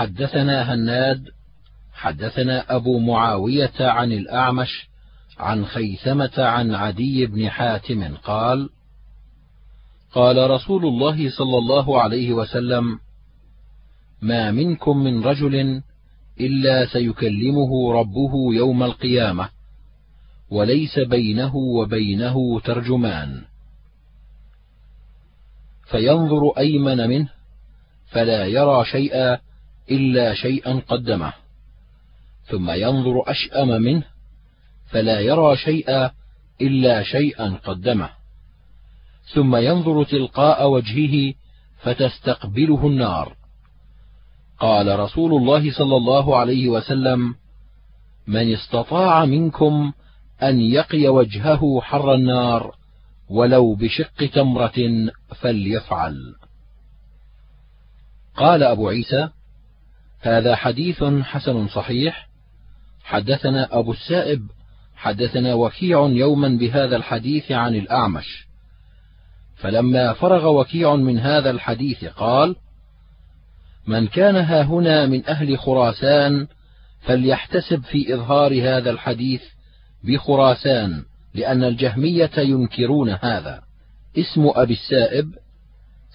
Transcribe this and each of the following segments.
حدثنا هناد حدثنا أبو معاوية عن الأعمش عن خيثمة عن عدي بن حاتم قال: قال رسول الله صلى الله عليه وسلم: ما منكم من رجل إلا سيكلمه ربه يوم القيامة، وليس بينه وبينه ترجمان، فينظر أيمن منه فلا يرى شيئا إلا شيئا قدمه، ثم ينظر أشأم منه فلا يرى شيئا إلا شيئا قدمه، ثم ينظر تلقاء وجهه فتستقبله النار، قال رسول الله صلى الله عليه وسلم من استطاع منكم أن يقي وجهه حر النار ولو بشق تمرة فليفعل. قال أبو عيسى هذا حديث حسن صحيح. حدثنا أبو السائب حدثنا وكيع يوما بهذا الحديث عن الأعمش. فلما فرغ وكيع من هذا الحديث قال من كان ها هنا من أهل خراسان فليحتسب في إظهار هذا الحديث بخراسان لأن الجهمية ينكرون هذا. اسم أبي السائب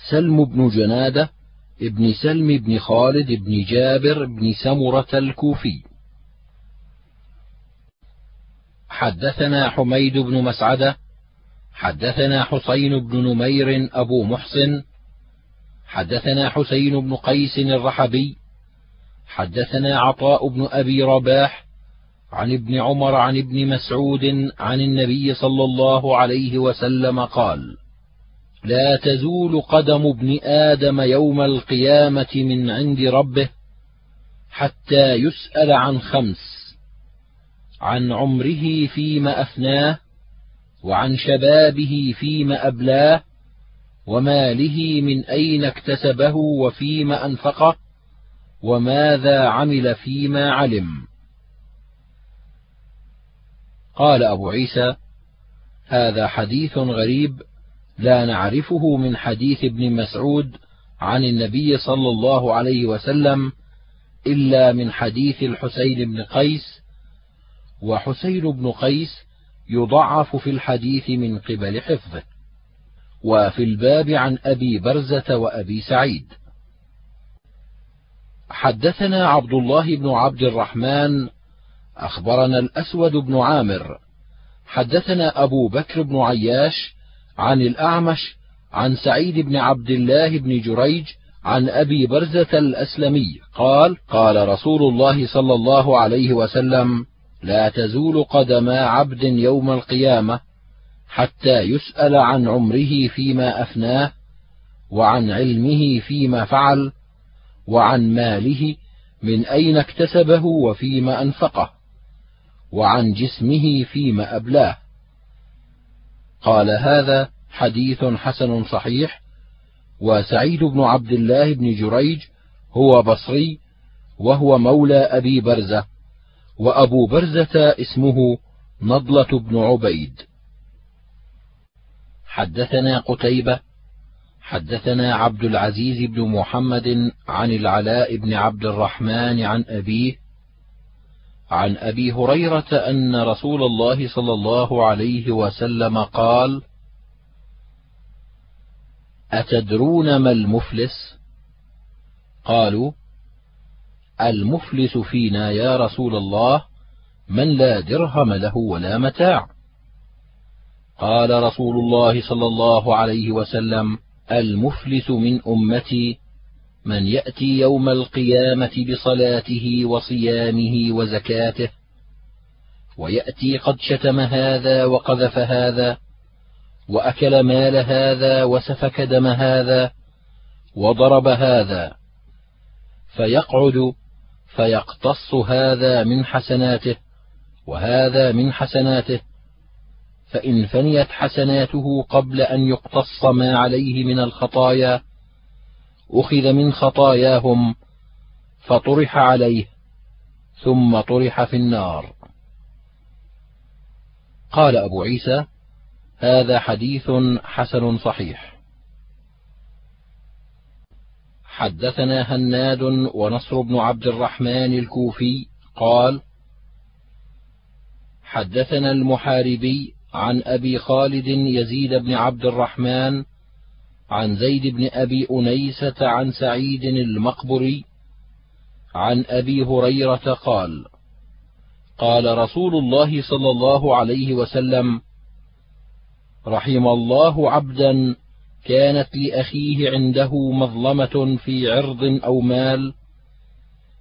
سلم بن جنادة ابن سلم بن خالد بن جابر بن سمرة الكوفي. حدثنا حميد بن مسعدة حدثنا حسين بن نمير أبو محسن حدثنا حسين بن قيس الرحبي حدثنا عطاء بن أبي رباح عن ابن عمر عن ابن مسعود عن النبي صلى الله عليه وسلم قال لا تزول قدم ابن آدم يوم القيامة من عند ربه حتى يسأل عن خمس عن عمره فيما أفناه وعن شبابه فيما أبلاه وماله من أين اكتسبه وفيما أنفقه وماذا عمل فيما علم. قال أبو عيسى هذا حديث غريب لا نعرفه من حديث ابن مسعود عن النبي صلى الله عليه وسلم إلا من حديث الحسين بن قيس وحسين بن قيس يضعف في الحديث من قبل حفظه وفي الباب عن أبي برزة وأبي سعيد. حدثنا عبد الله بن عبد الرحمن أخبرنا الأسود بن عامر حدثنا أبو بكر بن عياش عن الأعمش عن سعيد بن عبد الله بن جريج عن أبي برزة الأسلمي قال قال رسول الله صلى الله عليه وسلم لا تزول قدما عبد يوم القيامة حتى يسأل عن عمره فيما أفناه وعن علمه فيما فعل وعن ماله من أين اكتسبه وفيما أنفقه وعن جسمه فيما أبلاه. قال هذا حديث حسن صحيح وسعيد بن عبد الله بن جريج هو بصري وهو مولى أبي برزة وأبو برزة اسمه نضلة بن عبيد. حدثنا قتيبة حدثنا عبد العزيز بن محمد عن العلاء بن عبد الرحمن عن أبيه عن أبي هريرة أن رسول الله صلى الله عليه وسلم قال: أتدرون ما المفلس؟ قالوا: المفلس فينا يا رسول الله من لا درهم له ولا متاع. قال رسول الله صلى الله عليه وسلم المفلس من أمتي من يأتي يوم القيامة بصلاته وصيامه وزكاته ويأتي قد شتم هذا وقذف هذا وأكل مال هذا وسفك دم هذا وضرب هذا فيقعد فيقتص هذا من حسناته وهذا من حسناته فإن فنيت حسناته قبل أن يقتص ما عليه من الخطايا أخذ من خطاياهم فطرح عليه ثم طرح في النار. قال أبو عيسى هذا حديث حسن صحيح. حدثنا هناد ونصر بن عبد الرحمن الكوفي قال حدثنا المحاربي عن أبي خالد يزيد بن عبد الرحمن عن زيد بن أبي أنيسة عن سعيد المقبري عن أبي هريرة قال قال رسول الله صلى الله عليه وسلم رحم الله عبدا كانت لأخيه عنده مظلمة في عرض أو مال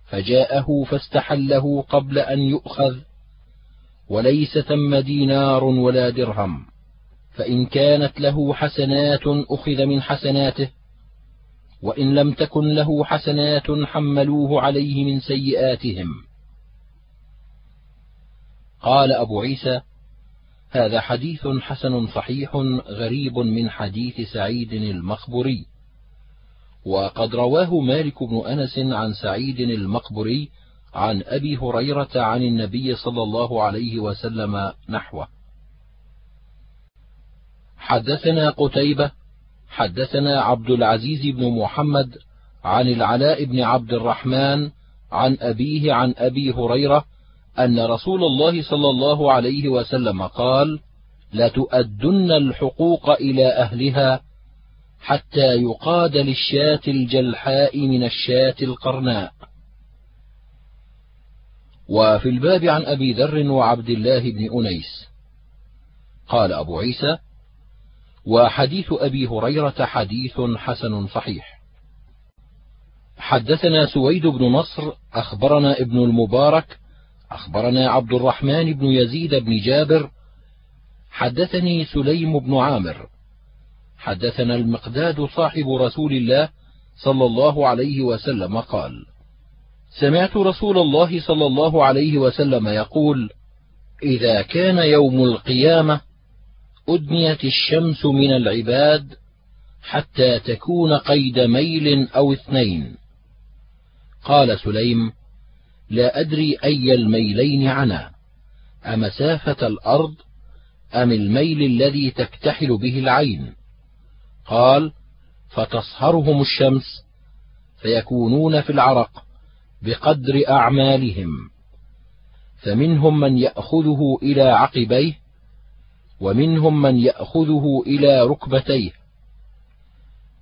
فجاءه فاستحله قبل أن يؤخذ وليس ثم دينار ولا درهم. فإن كانت له حسنات أخذ من حسناته وإن لم تكن له حسنات حملوه عليه من سيئاتهم. قال أبو عيسى هذا حديث حسن صحيح غريب من حديث سعيد المقبري وقد رواه مالك بن أنس عن سعيد المقبري عن أبي هريرة عن النبي صلى الله عليه وسلم نحوه. حدثنا قتيبة حدثنا عبد العزيز بن محمد عن العلاء بن عبد الرحمن عن أبيه عن أبي هريرة أن رسول الله صلى الله عليه وسلم قال لتؤدن الحقوق إلى أهلها حتى يقاد للشاة الجلحاء من الشاة القرناء. وفي الباب عن أبي ذر وعبد الله بن أنيس. قال أبو عيسى وحديث أبي هريرة حديث حسن صحيح. حدثنا سويد بن نصر أخبرنا ابن المبارك أخبرنا عبد الرحمن بن يزيد بن جابر حدثني سليم بن عامر. حدثنا المقداد صاحب رسول الله صلى الله عليه وسلم قال سمعت رسول الله صلى الله عليه وسلم يقول إذا كان يوم القيامة أدنيت الشمس من العباد حتى تكون قيد ميل أو اثنين. قال سليم لا أدري أي الميلين عنا أمسافة الأرض أم الميل الذي تكتحل به العين؟ قال فتصهرهم الشمس فيكونون في العرق بقدر أعمالهم. فمنهم من يأخذه إلى عقبيه ومنهم من يأخذه إلى ركبتيه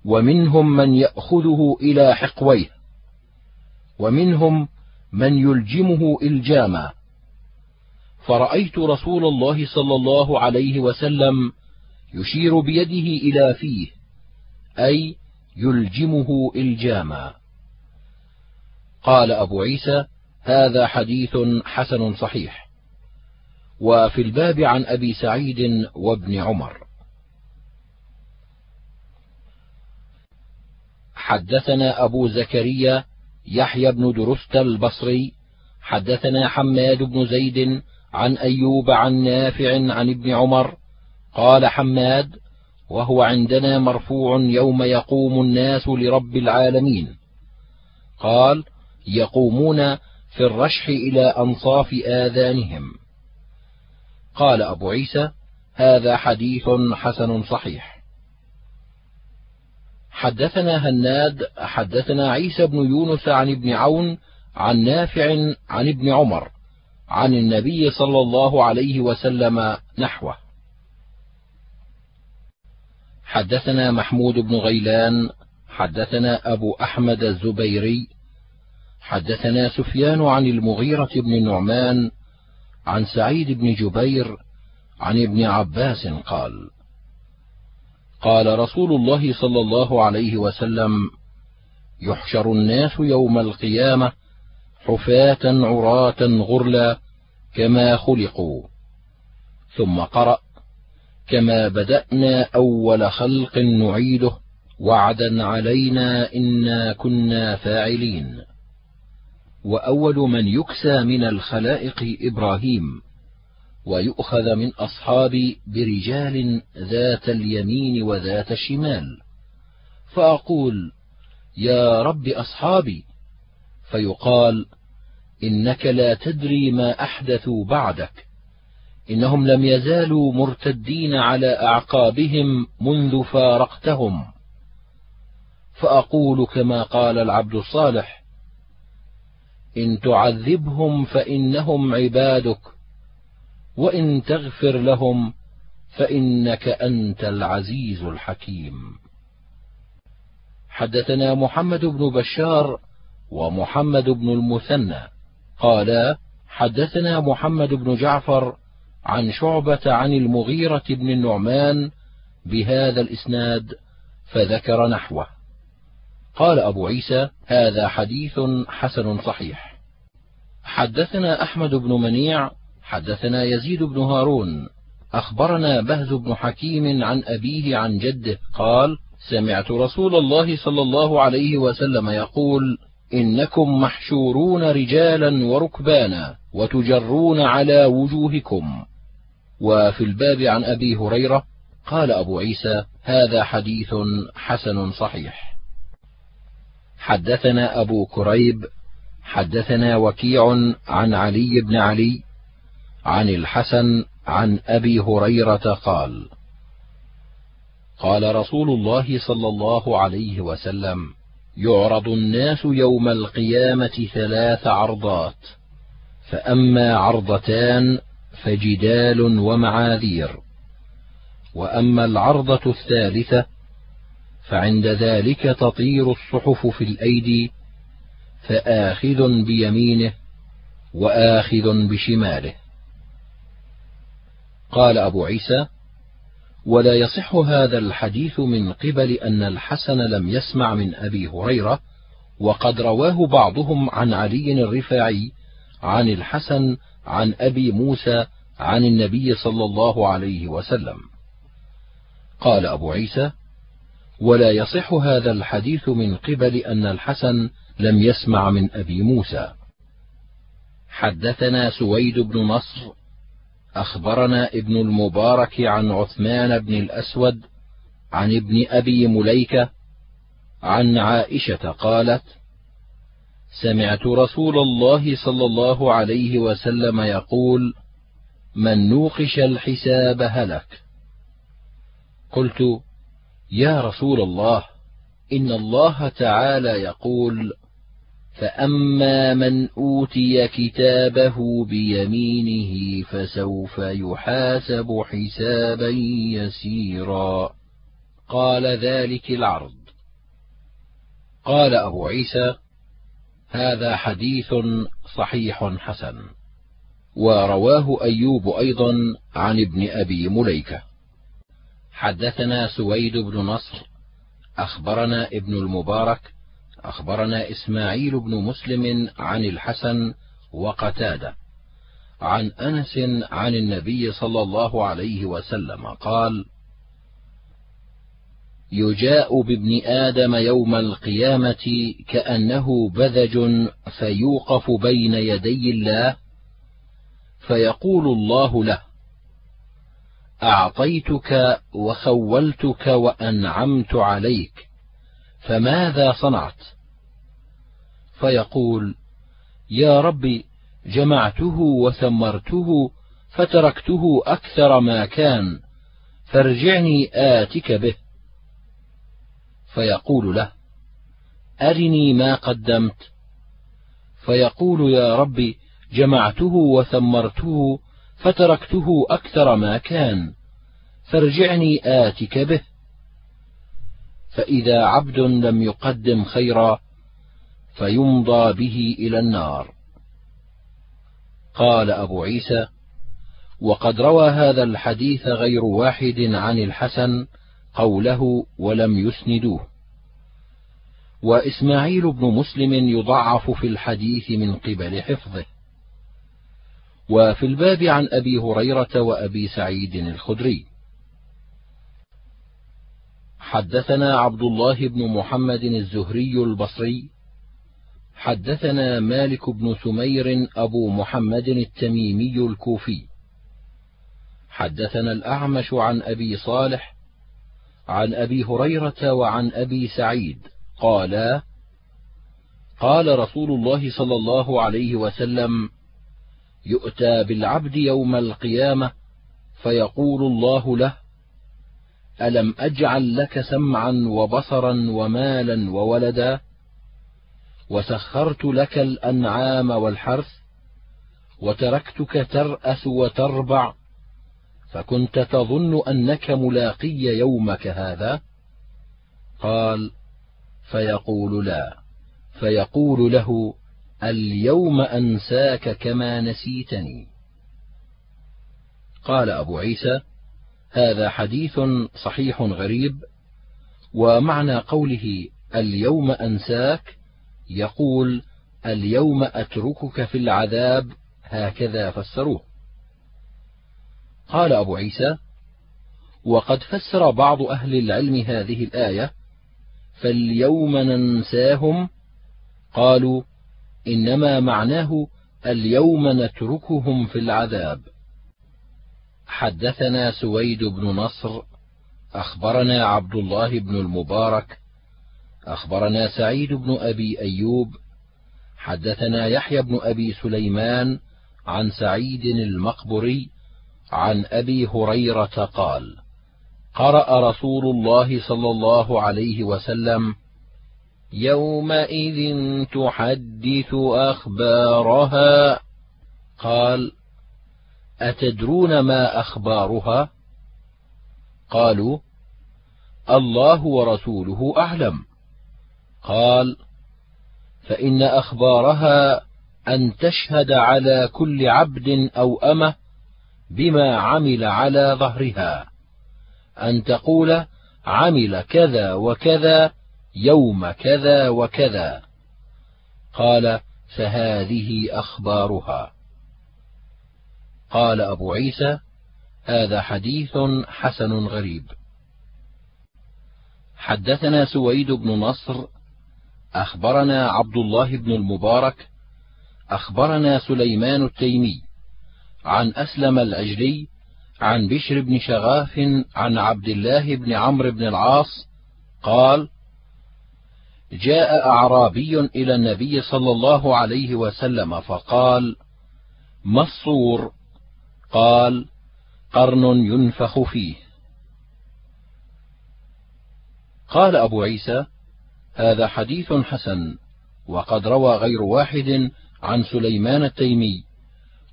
ومنهم من يأخذه إلى حقويه ومنهم من يلجمه إلجاما. فرأيت رسول الله صلى الله عليه وسلم يشير بيده إلى فيه أي يلجمه إلجاما. قال أبو عيسى هذا حديث حسن صحيح. وفي الباب عن أبي سعيد وابن عمر. حدثنا أبو زكريا يحيى بن درست البصري حدثنا حماد بن زيد عن أيوب عن نافع عن ابن عمر قال حماد وهو عندنا مرفوع يوم يقوم الناس لرب العالمين. قال يقومون في الرشح إلى أنصاف آذانهم. قال أبو عيسى هذا حديث حسن صحيح. حدثنا هناد حدثنا عيسى بن يونس عن ابن عون عن نافع عن ابن عمر عن النبي صلى الله عليه وسلم نحوه. حدثنا محمود بن غيلان حدثنا أبو أحمد الزبيري حدثنا سفيان عن المغيرة بن النعمان عن سعيد بن جبير عن ابن عباس قال قال رسول الله صلى الله عليه وسلم يحشر الناس يوم القيامة حفاة عراة غرلا كما خلقوا ثم قرأ كما بدأنا أول خلق نعيده وعدا علينا إنا كنا فاعلين. وأول من يكسى من الخلائق إبراهيم ويؤخذ من اصحابي برجال ذات اليمين وذات الشمال. فأقول يا رب أصحابي فيقال إنك لا تدري ما احدثوا بعدك إنهم لم يزالوا مرتدين على أعقابهم منذ فارقتهم. فأقول كما قال العبد الصالح إن تعذبهم فإنهم عبادك وإن تغفر لهم فإنك أنت العزيز الحكيم. حدثنا محمد بن بشار ومحمد بن المثنى قالا حدثنا محمد بن جعفر عن شعبة عن المغيرة بن النعمان بهذا الإسناد فذكر نحوه. قال أبو عيسى هذا حديث حسن صحيح. حدثنا أحمد بن منيع حدثنا يزيد بن هارون أخبرنا بهز بن حكيم عن أبيه عن جده قال سمعت رسول الله صلى الله عليه وسلم يقول إنكم محشورون رجالا وركبانا وتجرون على وجوهكم. وفي الباب عن أبي هريرة قال أبو عيسى هذا حديث حسن صحيح. حدثنا أبو كريب حدثنا وكيع عن علي بن علي عن الحسن عن أبي هريرة قال قال رسول الله صلى الله عليه وسلم يعرض الناس يوم القيامة ثلاث عرضات فأما عرضتان فجدال ومعاذير وأما العرضة الثالثة فعند ذلك تطير الصحف في الأيدي فآخذ بيمينه وآخذ بشماله. قال أبو عيسى ولا يصح هذا الحديث من قبل أن الحسن لم يسمع من أبي هريرة وقد رواه بعضهم عن علي الرفاعي عن الحسن عن أبي موسى عن النبي صلى الله عليه وسلم. قال أبو عيسى ولا يصح هذا الحديث من قبل أن الحسن لم يسمع من أبي موسى. حدثنا سويد بن نصر أخبرنا ابن المبارك عن عثمان بن الأسود عن ابن أبي مليكة عن عائشة قالت سمعت رسول الله صلى الله عليه وسلم يقول من نوقش الحساب هلك. قلت يا رسول الله إن الله تعالى يقول فأما من أوتي كتابه بيمينه فسوف يحاسب حسابا يسيرا. قال ذلك العرض. قال أبو عيسى هذا حديث صحيح حسن. ورواه أيوب أيضا عن ابن أبي مليكة. حدثنا سويد بن نصر أخبرنا ابن المبارك أخبرنا إسماعيل بن مسلم عن الحسن وقتادة عن أنس عن النبي صلى الله عليه وسلم قال يجاء بابن آدم يوم القيامة كأنه بذج فيوقف بين يدي الله فيقول الله له أعطيتك وخولتك وأنعمت عليك فماذا صنعت؟ فيقول يا رب جمعته وثمرته فتركته أكثر ما كان فارجعني آتك به. فيقول له أرني ما قدمت. فيقول يا رب جمعته وثمرته فتركته أكثر ما كان. فارجعني آتك به. فإذا عبد لم يقدم خيرا فيمضى به إلى النار. قال أبو عيسى وقد روى هذا الحديث غير واحد عن الحسن قوله ولم يسندوه وإسماعيل بن مسلم يضعف في الحديث من قبل حفظه. وفي الباب عن أبي هريرة وأبي سعيد الخدري. حدثنا عبد الله بن محمد الزهري البصري. حدثنا مالك بن سمير أبو محمد التميمي الكوفي. حدثنا الأعمش عن أبي صالح عن أبي هريرة وعن أبي سعيد. قالا قال رسول الله صلى الله عليه وسلم يؤتى بالعبد يوم القيامة فيقول الله له ألم أجعل لك سمعا وبصرا ومالا وولدا؟ وسخرت لك الأنعام والحرث وتركتك ترأس وتربع فكنت تظن أنك ملاقي يومك هذا؟ قال فيقول لا فيقول له اليوم أنساك كما نسيتني. قال أبو عيسى هذا حديث صحيح غريب ومعنى قوله اليوم أنساك يقول اليوم أتركك في العذاب هكذا فسروه. قال أبو عيسى وقد فسر بعض أهل العلم هذه الآية فاليوم ننساهم قالوا إنما معناه اليوم نتركهم في العذاب. حدثنا سويد بن نصر أخبرنا عبد الله بن المبارك أخبرنا سعيد بن أبي أيوب حدثنا يحيى بن أبي سليمان عن سعيد المقبري عن أبي هريرة قال قرأ رسول الله صلى الله عليه وسلم يومئذ تحدث اخبارها قال اتدرون ما اخبارها؟ قالوا الله ورسوله اعلم. قال فان اخبارها ان تشهد على كل عبد أو امه بما عمل على ظهرها. ان تقول عمل كذا وكذا يوم كذا وكذا. قال فهذه أخبارها. قال أبو عيسى هذا حديث حسن غريب. حدثنا سويد بن نصر أخبرنا عبد الله بن المبارك أخبرنا سليمان التيمي عن أسلم العجلي عن بشر بن شغاف عن عبد الله بن عمرو بن العاص قال جاء أعرابي إلى النبي صلى الله عليه وسلم فقال ما الصور قال قرن ينفخ فيه. قال أبو عيسى هذا حديث حسن وقد روى غير واحد عن سليمان التيمي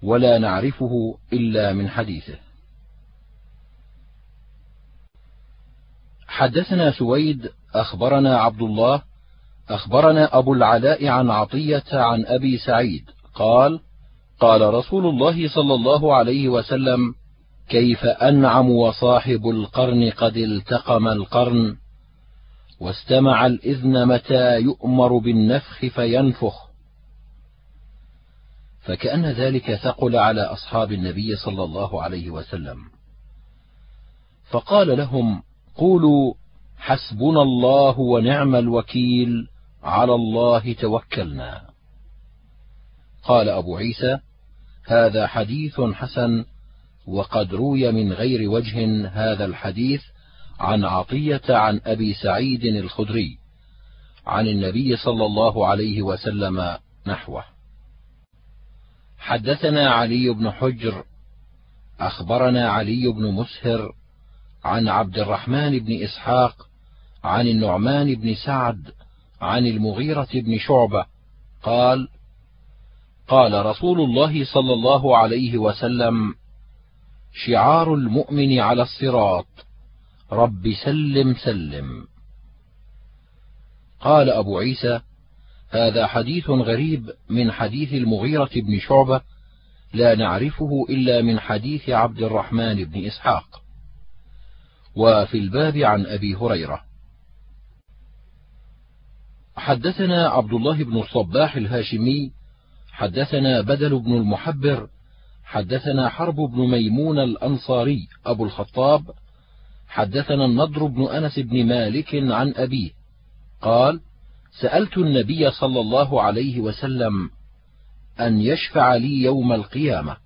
ولا نعرفه إلا من حديثه. حدثنا سويد أخبرنا عبد الله أخبرنا أبو العلاء عن عطية عن أبي سعيد قال قال رسول الله صلى الله عليه وسلم كيف أنعم وصاحب القرن قد التقم القرن واستمع الإذن متى يؤمر بالنفخ فينفخ. فكأن ذلك ثقل على أصحاب النبي صلى الله عليه وسلم. فقال لهم قولوا حسبنا الله ونعم الوكيل. على الله توكلنا. قال أبو عيسى هذا حديث حسن وقد روي من غير وجه هذا الحديث عن عطية عن أبي سعيد الخدري عن النبي صلى الله عليه وسلم نحوه. حدثنا علي بن حجر أخبرنا علي بن مسهر عن عبد الرحمن بن إسحاق عن النعمان بن سعد عن المغيرة بن شعبة قال قال رسول الله صلى الله عليه وسلم شعار المؤمن على الصراط رب سلم سلم. قال أبو عيسى هذا حديث غريب من حديث المغيرة بن شعبة لا نعرفه إلا من حديث عبد الرحمن بن إسحاق. وفي الباب عن أبي هريرة. حدثنا عبد الله بن الصباح الهاشمي حدثنا بدل بن المحبر حدثنا حرب بن ميمون الأنصاري أبو الخطاب حدثنا النضر بن أنس بن مالك عن أبيه. قال سألت النبي صلى الله عليه وسلم أن يشفع لي يوم القيامة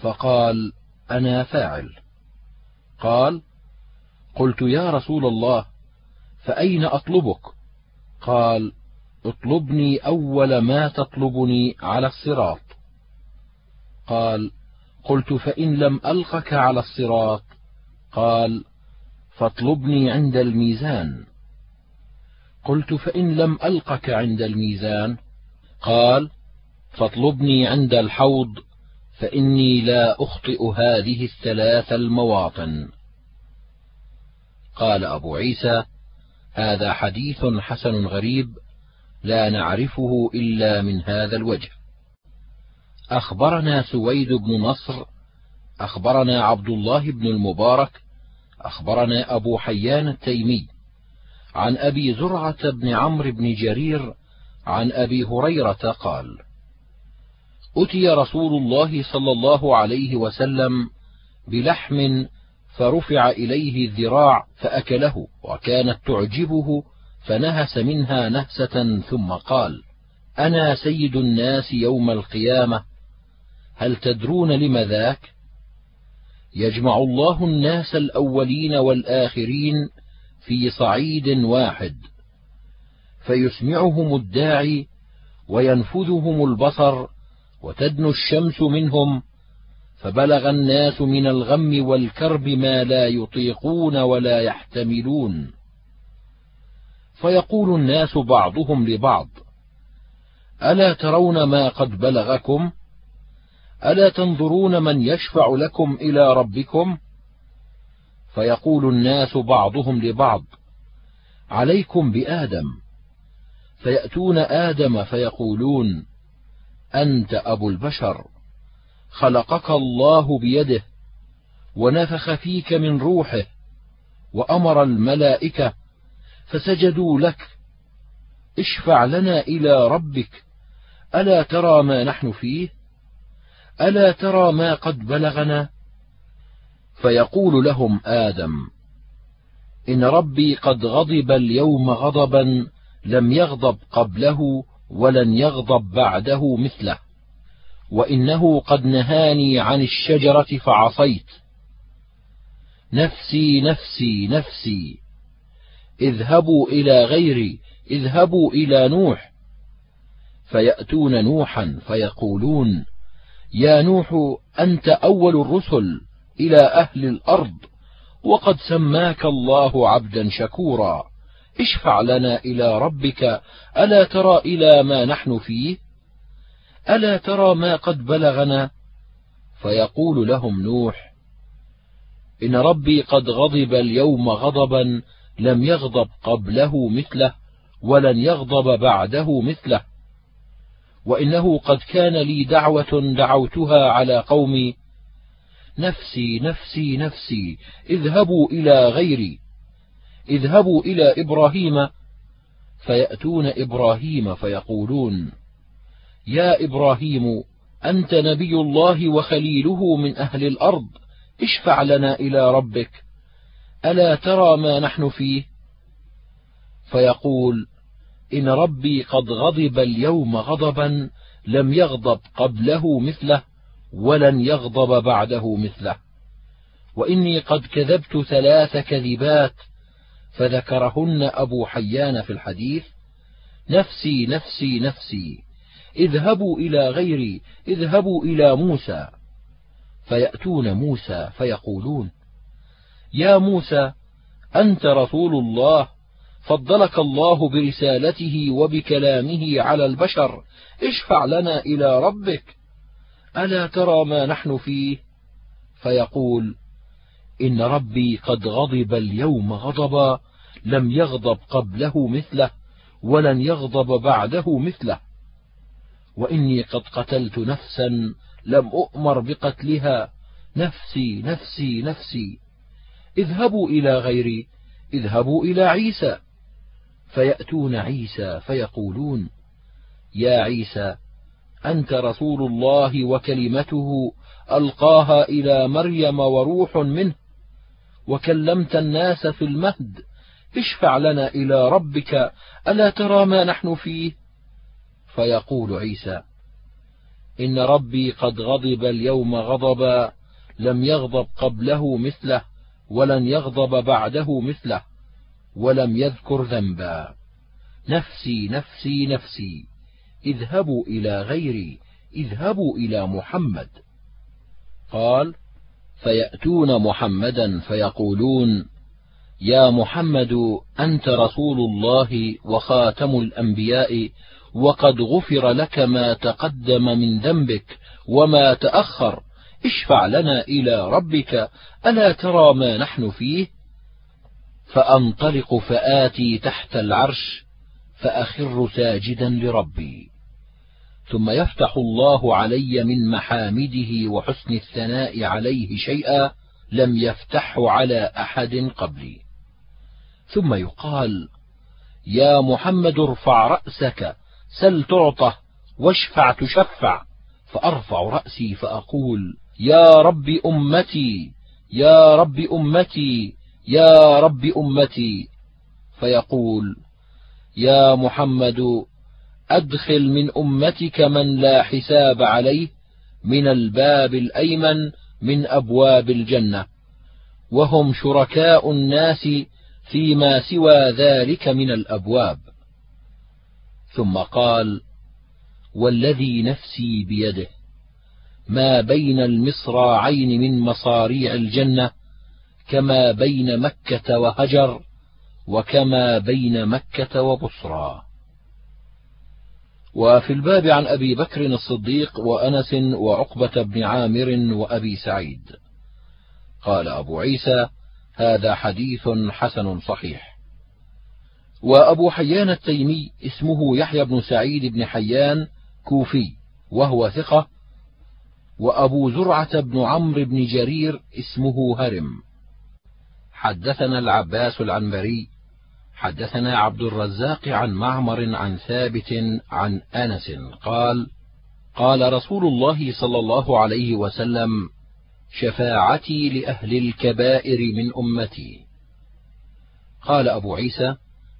فقال أنا فاعل. قال قلت يا رسول الله فأين أطلبك؟ قال اطلبني أول ما تطلبني على الصراط. قال قلت فإن لم ألقك على الصراط. قال فاطلبني عند الميزان. قلت فإن لم ألقك عند الميزان. قال فاطلبني عند الحوض فإني لا أخطئ هذه الثلاث المواطن. قال أبو عيسى هذا حديث حسن غريب لا نعرفه إلا من هذا الوجه. أخبرنا سويد بن نصر أخبرنا عبد الله بن المبارك أخبرنا أبو حيان التيمي عن أبي زرعة بن عمرو بن جرير عن أبي هريرة قال أتي رسول الله صلى الله عليه وسلم بلحم فرفع إليه الذراع فأكله وكانت تعجبه فنهس منها نهسة ثم قال أنا سيد الناس يوم القيامة هل تدرون لم ذاك؟ يجمع الله الناس الأولين والآخرين في صعيد واحد فيسمعهم الداعي وينفذهم البصر وتدنو الشمس منهم فبلغ الناس من الغم والكرب ما لا يطيقون ولا يحتملون. فيقول الناس بعضهم لبعض ألا ترون ما قد بلغكم؟ ألا تنظرون من يشفع لكم إلى ربكم؟ فيقول الناس بعضهم لبعض عليكم بآدم. فيأتون آدم فيقولون أنت أبو البشر. خلقك الله بيده ونفخ فيك من روحه وأمر الملائكة فسجدوا لك. اشفع لنا إلى ربك. ألا ترى ما نحن فيه؟ ألا ترى ما قد بلغنا؟ فيقول لهم آدم إن ربي قد غضب اليوم غضبا لم يغضب قبله ولن يغضب بعده مثله. وإنه قد نهاني عن الشجرة فعصيت. نفسي نفسي نفسي اذهبوا إلى غيري اذهبوا إلى نوح. فيأتون نوحا فيقولون يا نوح أنت أول الرسل إلى أهل الأرض وقد سماك الله عبدا شكورا. اشفع لنا إلى ربك ألا ترى إلى ما نحن فيه؟ ألا ترى ما قد بلغنا؟ فيقول لهم نوح إن ربي قد غضب اليوم غضبا لم يغضب قبله مثله ولن يغضب بعده مثله وإنه قد كان لي دعوة دعوتها على قومي. نفسي نفسي نفسي اذهبوا إلى غيري اذهبوا إلى إبراهيم. فيأتون إبراهيم فيقولون يا إبراهيم أنت نبي الله وخليله من أهل الأرض اشفع لنا إلى ربك. ألا ترى ما نحن فيه؟ فيقول إن ربي قد غضب اليوم غضبا لم يغضب قبله مثله ولن يغضب بعده مثله. وإني قد كذبت ثلاث كذبات فذكرهن أبو حيان في الحديث نفسي نفسي نفسي. اذهبوا إلى غيري اذهبوا إلى موسى. فيأتون موسى فيقولون يا موسى أنت رسول الله فضلك الله برسالته وبكلامه على البشر اشفع لنا إلى ربك. ألا ترى ما نحن فيه؟ فيقول إن ربي قد غضب اليوم غضبا لم يغضب قبله مثله ولن يغضب بعده مثله. وإني قد قتلت نفسا لم أؤمر بقتلها. نفسي نفسي نفسي. اذهبوا إلى غيري اذهبوا إلى عيسى. فيأتون عيسى فيقولون يا عيسى أنت رسول الله وكلمته ألقاها إلى مريم وروح منه. وكلمت الناس في المهد اشفع لنا إلى ربك ألا ترى ما نحن فيه؟ فيقول عيسى إن ربي قد غضب اليوم غضبا لم يغضب قبله مثله ولن يغضب بعده مثله ولم يذكر ذنبا. نفسي نفسي نفسي اذهبوا إلى غيري اذهبوا إلى محمد. قال فيأتون محمدا فيقولون يا محمد أنت رسول الله وخاتم الأنبياء وقد غفر لك ما تقدم من ذنبك وما تأخر. اشفع لنا إلى ربك ألا ترى ما نحن فيه؟ فأنطلق فآتي تحت العرش فأخر ساجدا لربي. ثم يفتح الله علي من محامده وحسن الثناء عليه شيئا لم يفتحه على أحد قبلي. ثم يقال يا محمد ارفع رأسك سل تعطه واشفع تشفع فأرفع رأسي فأقول يا رب أمتي يا رب أمتي يا رب أمتي. فيقول يا محمد أدخل من أمتك من لا حساب عليه من الباب الأيمن من أبواب الجنة. وهم شركاء الناس فيما سوى ذلك من الأبواب. ثم قال والذي نفسي بيده ما بين المصراعين من مصاريع الجنة كما بين مكة وهجر وكما بين مكة وبصرى. وفي الباب عن أبي بكر الصديق وأنس وعقبة بن عامر وأبي سعيد. قال أبو عيسى هذا حديث حسن صحيح. وأبو حيان التيمي اسمه يحيى بن سعيد بن حيان كوفي وهو ثقة وأبو زرعة بن عمرو بن جرير اسمه هرم. حدثنا العباس العنبري حدثنا عبد الرزاق عن معمر عن ثابت عن أنس قال قال رسول الله صلى الله عليه وسلم شفاعتي لأهل الكبائر من أمتي. قال أبو عيسى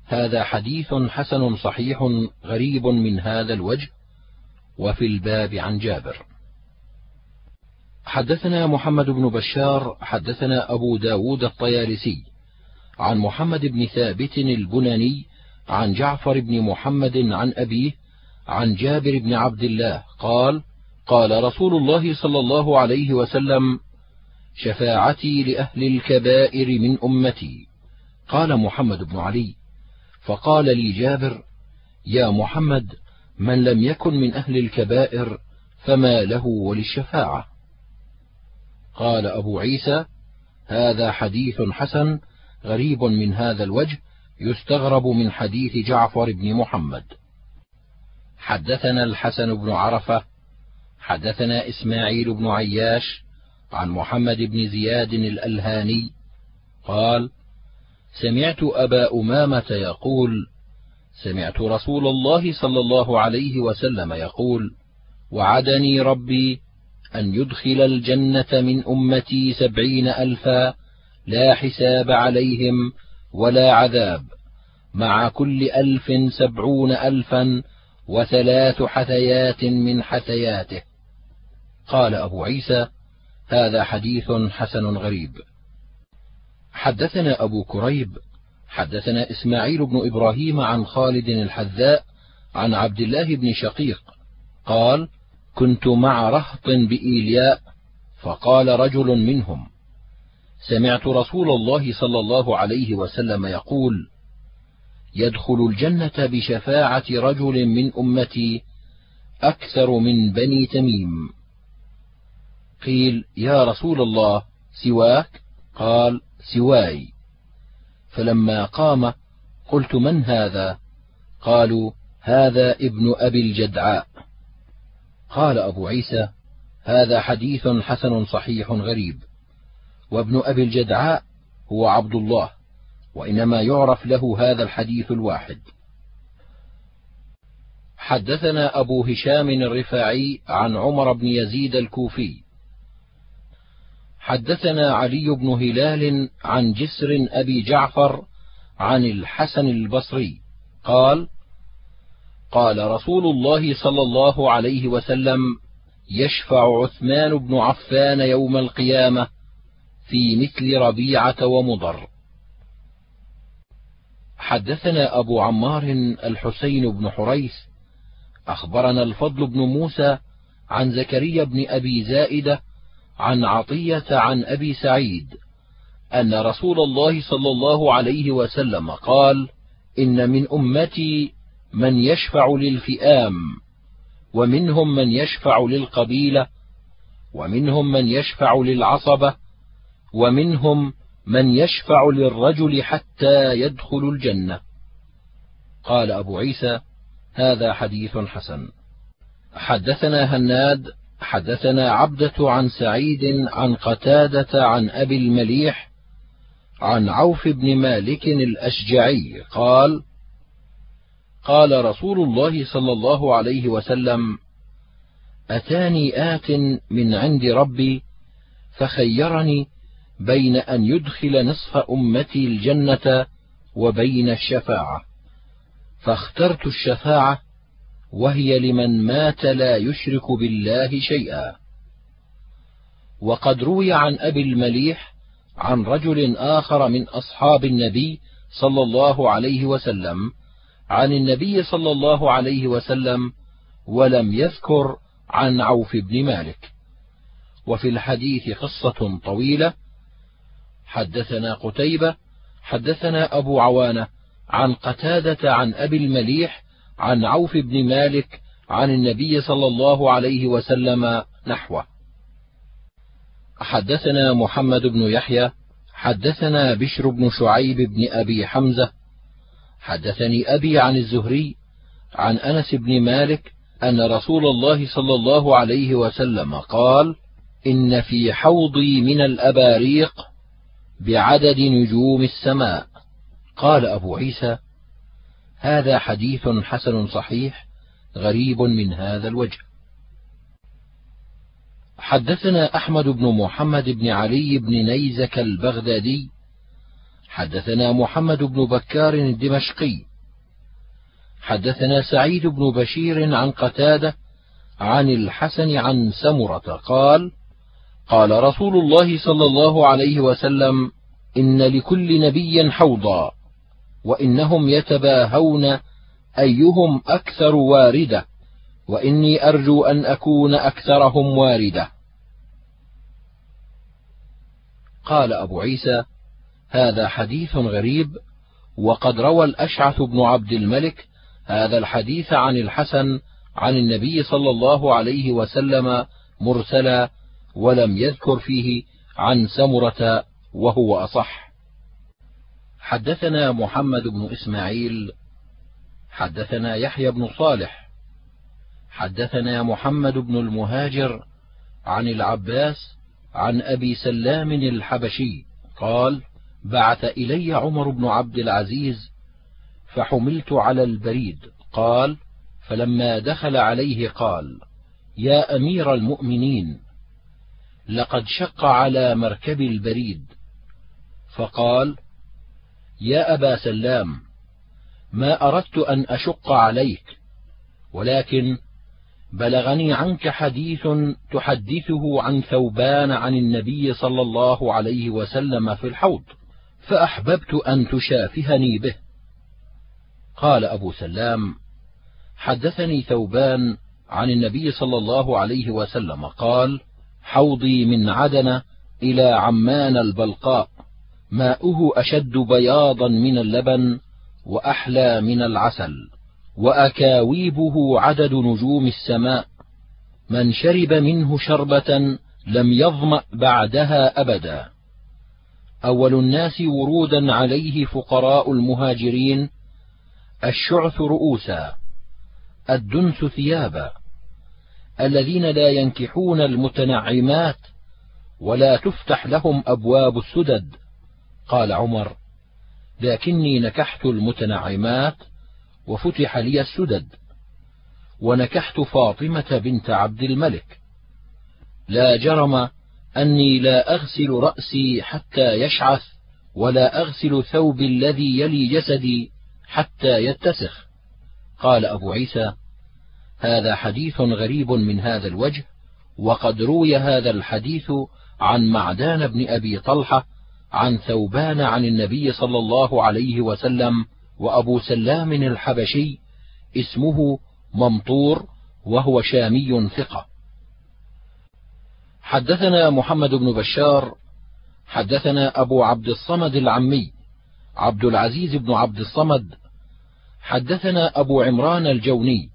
هذا حديث حسن صحيح غريب من هذا الوجه وفي الباب عن جابر. حدثنا محمد بن بشار حدثنا أبو داود الطيالسي عن محمد بن ثابت البناني عن جعفر بن محمد عن أبيه عن جابر بن عبد الله قال قال رسول الله صلى الله عليه وسلم شفاعتي لأهل الكبائر من أمتي. قال محمد بن علي فقال لي جابر يا محمد من لم يكن من أهل الكبائر فما له وللشفاعة. قال أبو عيسى هذا حديث حسن غريب من هذا الوجه يستغرب من حديث جعفر بن محمد. حدثنا الحسن بن عرفة حدثنا إسماعيل بن عياش عن محمد بن زياد الألهاني قال سمعت أبا أمامة يقول سمعت رسول الله صلى الله عليه وسلم يقول وعدني ربي أن يدخل الجنة من أمتي سبعين ألفا لا حساب عليهم ولا عذاب مع كل ألف سبعون ألفا وثلاث حثيات من حثياته. قال أبو عيسى هذا حديث حسن غريب. حدثنا أبو كريب حدثنا إسماعيل بن إبراهيم عن خالد الحذاء عن عبد الله بن شقيق قال كنت مع رهط بإيلياء فقال رجل منهم سمعت رسول الله صلى الله عليه وسلم يقول يدخل الجنة بشفاعة رجل من أمتي أكثر من بني تميم. قيل يا رسول الله سواك؟ قال سواي. فلما قام قلت من هذا؟ قالوا هذا ابن أبي الجدعاء. قال أبو عيسى هذا حديث حسن صحيح غريب وابن أبي الجدعاء هو عبد الله وإنما يعرف له هذا الحديث الواحد. حدثنا أبو هشام الرفاعي عن عمر بن يزيد الكوفي حدثنا علي بن هلال عن جسر أبي جعفر عن الحسن البصري قال قال رسول الله صلى الله عليه وسلم يشفع عثمان بن عفان يوم القيامة في مثل ربيعة ومضر. حدثنا أبو عمار الحسين بن حريث أخبرنا الفضل بن موسى عن زكريا بن أبي زائدة عن عطية عن أبي سعيد أن رسول الله صلى الله عليه وسلم قال إن من أمتي من يشفع للفئام ومنهم من يشفع للقبيلة ومنهم من يشفع للعصبة ومنهم من يشفع للرجل حتى يدخل الجنة. قال أبو عيسى هذا حديث حسن. حدثنا هناد حدثنا عبدة عن سعيد عن قتادة عن أبي المليح عن عوف بن مالك الأشجعي قال قال رسول الله صلى الله عليه وسلم أتاني آت من عند ربي فخيرني بين أن يدخل نصف أمتي الجنة وبين الشفاعة فاخترت الشفاعة وهي لمن مات لا يشرك بالله شيئا. وقد روي عن أبي المليح عن رجل آخر من أصحاب النبي صلى الله عليه وسلم عن النبي صلى الله عليه وسلم ولم يذكر عن عوف بن مالك. وفي الحديث قصة طويلة حدثنا قتيبة حدثنا أبو عوانة عن قتادة عن أبي المليح عن عوف بن مالك عن النبي صلى الله عليه وسلم نحوه. حدثنا محمد بن يحيى حدثنا بشر بن شعيب بن أبي حمزة حدثني أبي عن الزهري عن أنس بن مالك أن رسول الله صلى الله عليه وسلم قال إن في حوضي من الأباريق بعدد نجوم السماء. قال أبو عيسى هذا حديث حسن صحيح غريب من هذا الوجه. حدثنا أحمد بن محمد بن علي بن نيزك البغدادي. حدثنا محمد بن بكار الدمشقي. حدثنا سعيد بن بشير عن قتادة عن الحسن عن سمرة قال قال رسول الله صلى الله عليه وسلم إن لكل نبي حوضا. وإنهم يتباهون أيهم أكثر واردة وإني أرجو أن أكون أكثرهم واردة. قال أبو عيسى هذا حديث غريب وقد روى الأشعث بن عبد الملك هذا الحديث عن الحسن عن النبي صلى الله عليه وسلم مرسلا ولم يذكر فيه عن سمرة وهو أصح. حدثنا محمد بن إسماعيل حدثنا يحيى بن صالح حدثنا محمد بن المهاجر عن العباس عن أبي سلام الحبشي قال بعث إلي عمر بن عبد العزيز فحملت على البريد قال فلما دخل عليه قال يا أمير المؤمنين لقد شق على مركب البريد. فقال يا أبا سلام ما أردت أن أشق عليك ولكن بلغني عنك حديث تحدثه عن ثوبان عن النبي صلى الله عليه وسلم في الحوض فأحببت أن تشافهني به. قال أبو سلام حدثني ثوبان عن النبي صلى الله عليه وسلم قال حوضي من عدن إلى عمان البلقاء. ماؤه أشد بياضا من اللبن وأحلى من العسل وأكاويبه عدد نجوم السماء من شرب منه شربة لم يظمأ بعدها أبدا. أول الناس ورودا عليه فقراء المهاجرين الشعث رؤوسا الدنس ثيابا الذين لا ينكحون المتنعمات ولا تفتح لهم أبواب السدد. قال عمر لكني نكحت المتنعمات وفتح لي السدد ونكحت فاطمة بنت عبد الملك. لا جرم أني لا أغسل رأسي حتى يشعث ولا أغسل ثوبي الذي يلي جسدي حتى يتسخ. قال أبو عيسى هذا حديث غريب من هذا الوجه وقد روي هذا الحديث عن معدان بن أبي طلحة عن ثوبان عن النبي صلى الله عليه وسلم وأبو سلام الحبشي اسمه ممطور وهو شامي ثقة. حدثنا محمد بن بشار حدثنا أبو عبد الصمد العمي عبد العزيز بن عبد الصمد. حدثنا أبو عمران الجوني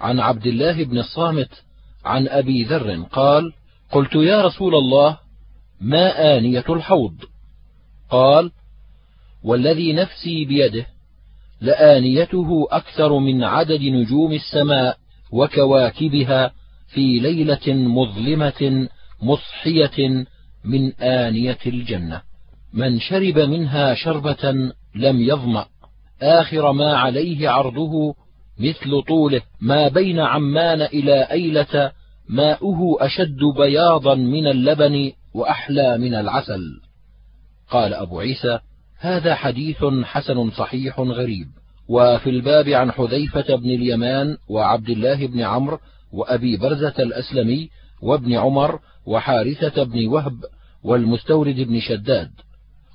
عن عبد الله بن الصامت عن أبي ذر قال قلت يا رسول الله ما آنية الحوض؟ قال والذي نفسي بيده لآنيته أكثر من عدد نجوم السماء وكواكبها في ليلة مظلمة مصحية من آنية الجنة. من شرب منها شربة لم يظمأ. آخر ما عليه عرضه مثل طوله. ما بين عمان إلى أيلة ماؤه أشد بياضا من اللبن وأحلى من العسل. قال أبو عيسى هذا حديث حسن صحيح غريب وفي الباب عن حذيفة بن اليمان وعبد الله بن عمرو وأبي برزة الأسلمي وابن عمر وحارثة بن وهب والمستورد بن شداد.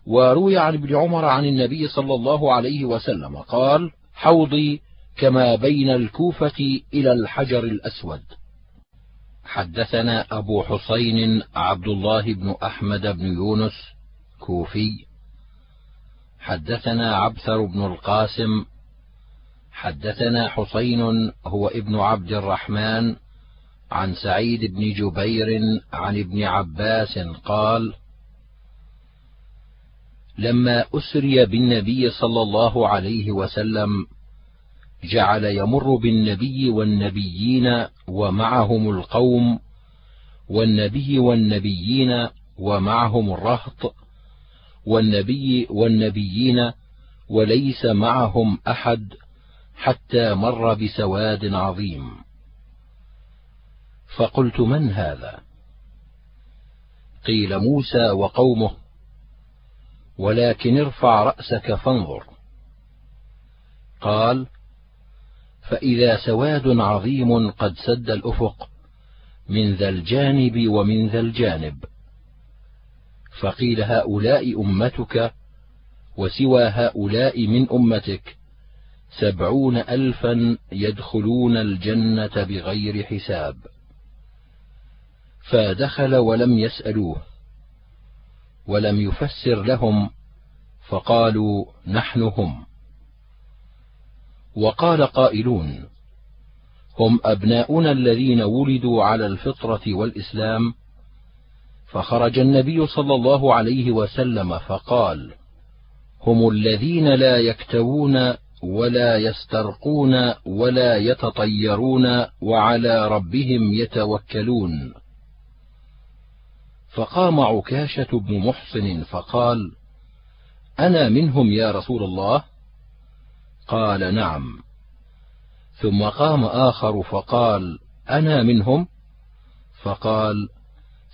وروي عن ابن عمر عن النبي صلى الله عليه وسلم قال حوضي كما بين الكوفة إلى الحجر الأسود حدثنا أبو حسين عبد الله بن أحمد بن يونس كوفي حدثنا عبثر بن القاسم. حدثنا حسين هو ابن عبد الرحمن عن سعيد بن جبير عن ابن عباس قال لما أسري بالنبي صلى الله عليه وسلم جعل يمر بالنبي والنبيين ومعهم القوم والنبي والنبيين ومعهم الرهط والنبي والنبيين وليس معهم أحد حتى مر بسواد عظيم. فقلت من هذا؟ قيل موسى وقومه ولكن ارفع رأسك فانظر. قال فإذا سواد عظيم قد سد الأفق من ذا الجانب ومن ذا الجانب. فقيل هؤلاء أمتك وسوى هؤلاء من أمتك سبعون ألفا يدخلون الجنة بغير حساب. فدخل ولم يسألوه ولم يفسر لهم فقالوا نحن هم. وقال قائلون هم أبناؤنا الذين ولدوا على الفطرة والإسلام فخرج النبي صلى الله عليه وسلم فقال هم الذين لا يكتوون ولا يسترقون ولا يتطيرون وعلى ربهم يتوكلون. فقام عكاشة بن محصن فقال أنا منهم يا رسول الله؟ قال نعم. ثم قام آخر فقال أنا منهم؟ فقال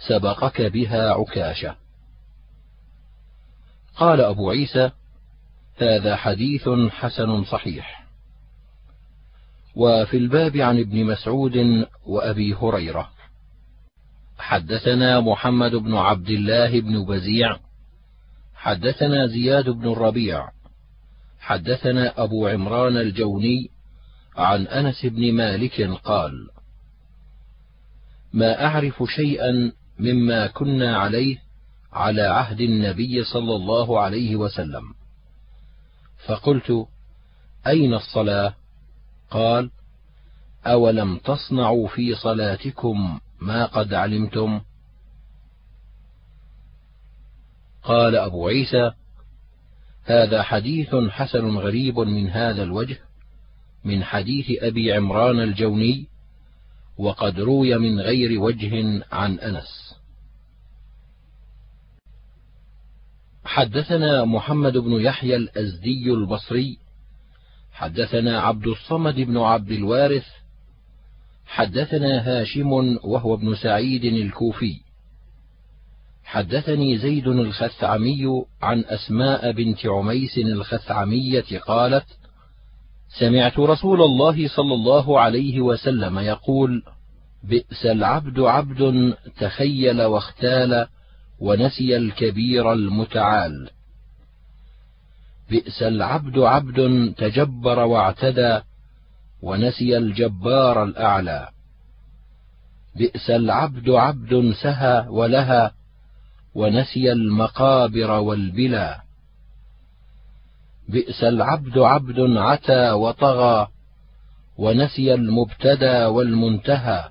سبقك بها عكاشة. قال أبو عيسى هذا حديث حسن صحيح. وفي الباب عن ابن مسعود وأبي هريرة حدثنا محمد بن عبد الله بن بزيع حدثنا زياد بن الربيع حدثنا أبو عمران الجوني عن أنس بن مالك قال ما أعرف شيئا مما كنا عليه على عهد النبي صلى الله عليه وسلم. فقلت أين الصلاة؟ قال أولم تصنعوا في صلاتكم ما قد علمتم؟ قال أبو عيسى هذا حديث حسن غريب من هذا الوجه من حديث أبي عمران الجوني وقد روي من غير وجه عن أنس. حدثنا محمد بن يحيى الأزدي البصري حدثنا عبد الصمد بن عبد الوارث حدثنا هاشم وهو ابن سعيد الكوفي. حدثني زيد الخثعمي عن أسماء بنت عميس الخثعمية قالت سمعت رسول الله صلى الله عليه وسلم يقول بئس العبد عبد تخيل واختال ونسي الكبير المتعال. بئس العبد عبد تجبر واعتدى ونسي الجبار الأعلى. بئس العبد عبد سهى ولها ونسي المقابر والبلا. بئس العبد عبد عتى وطغى ونسي المبتدى والمنتهى.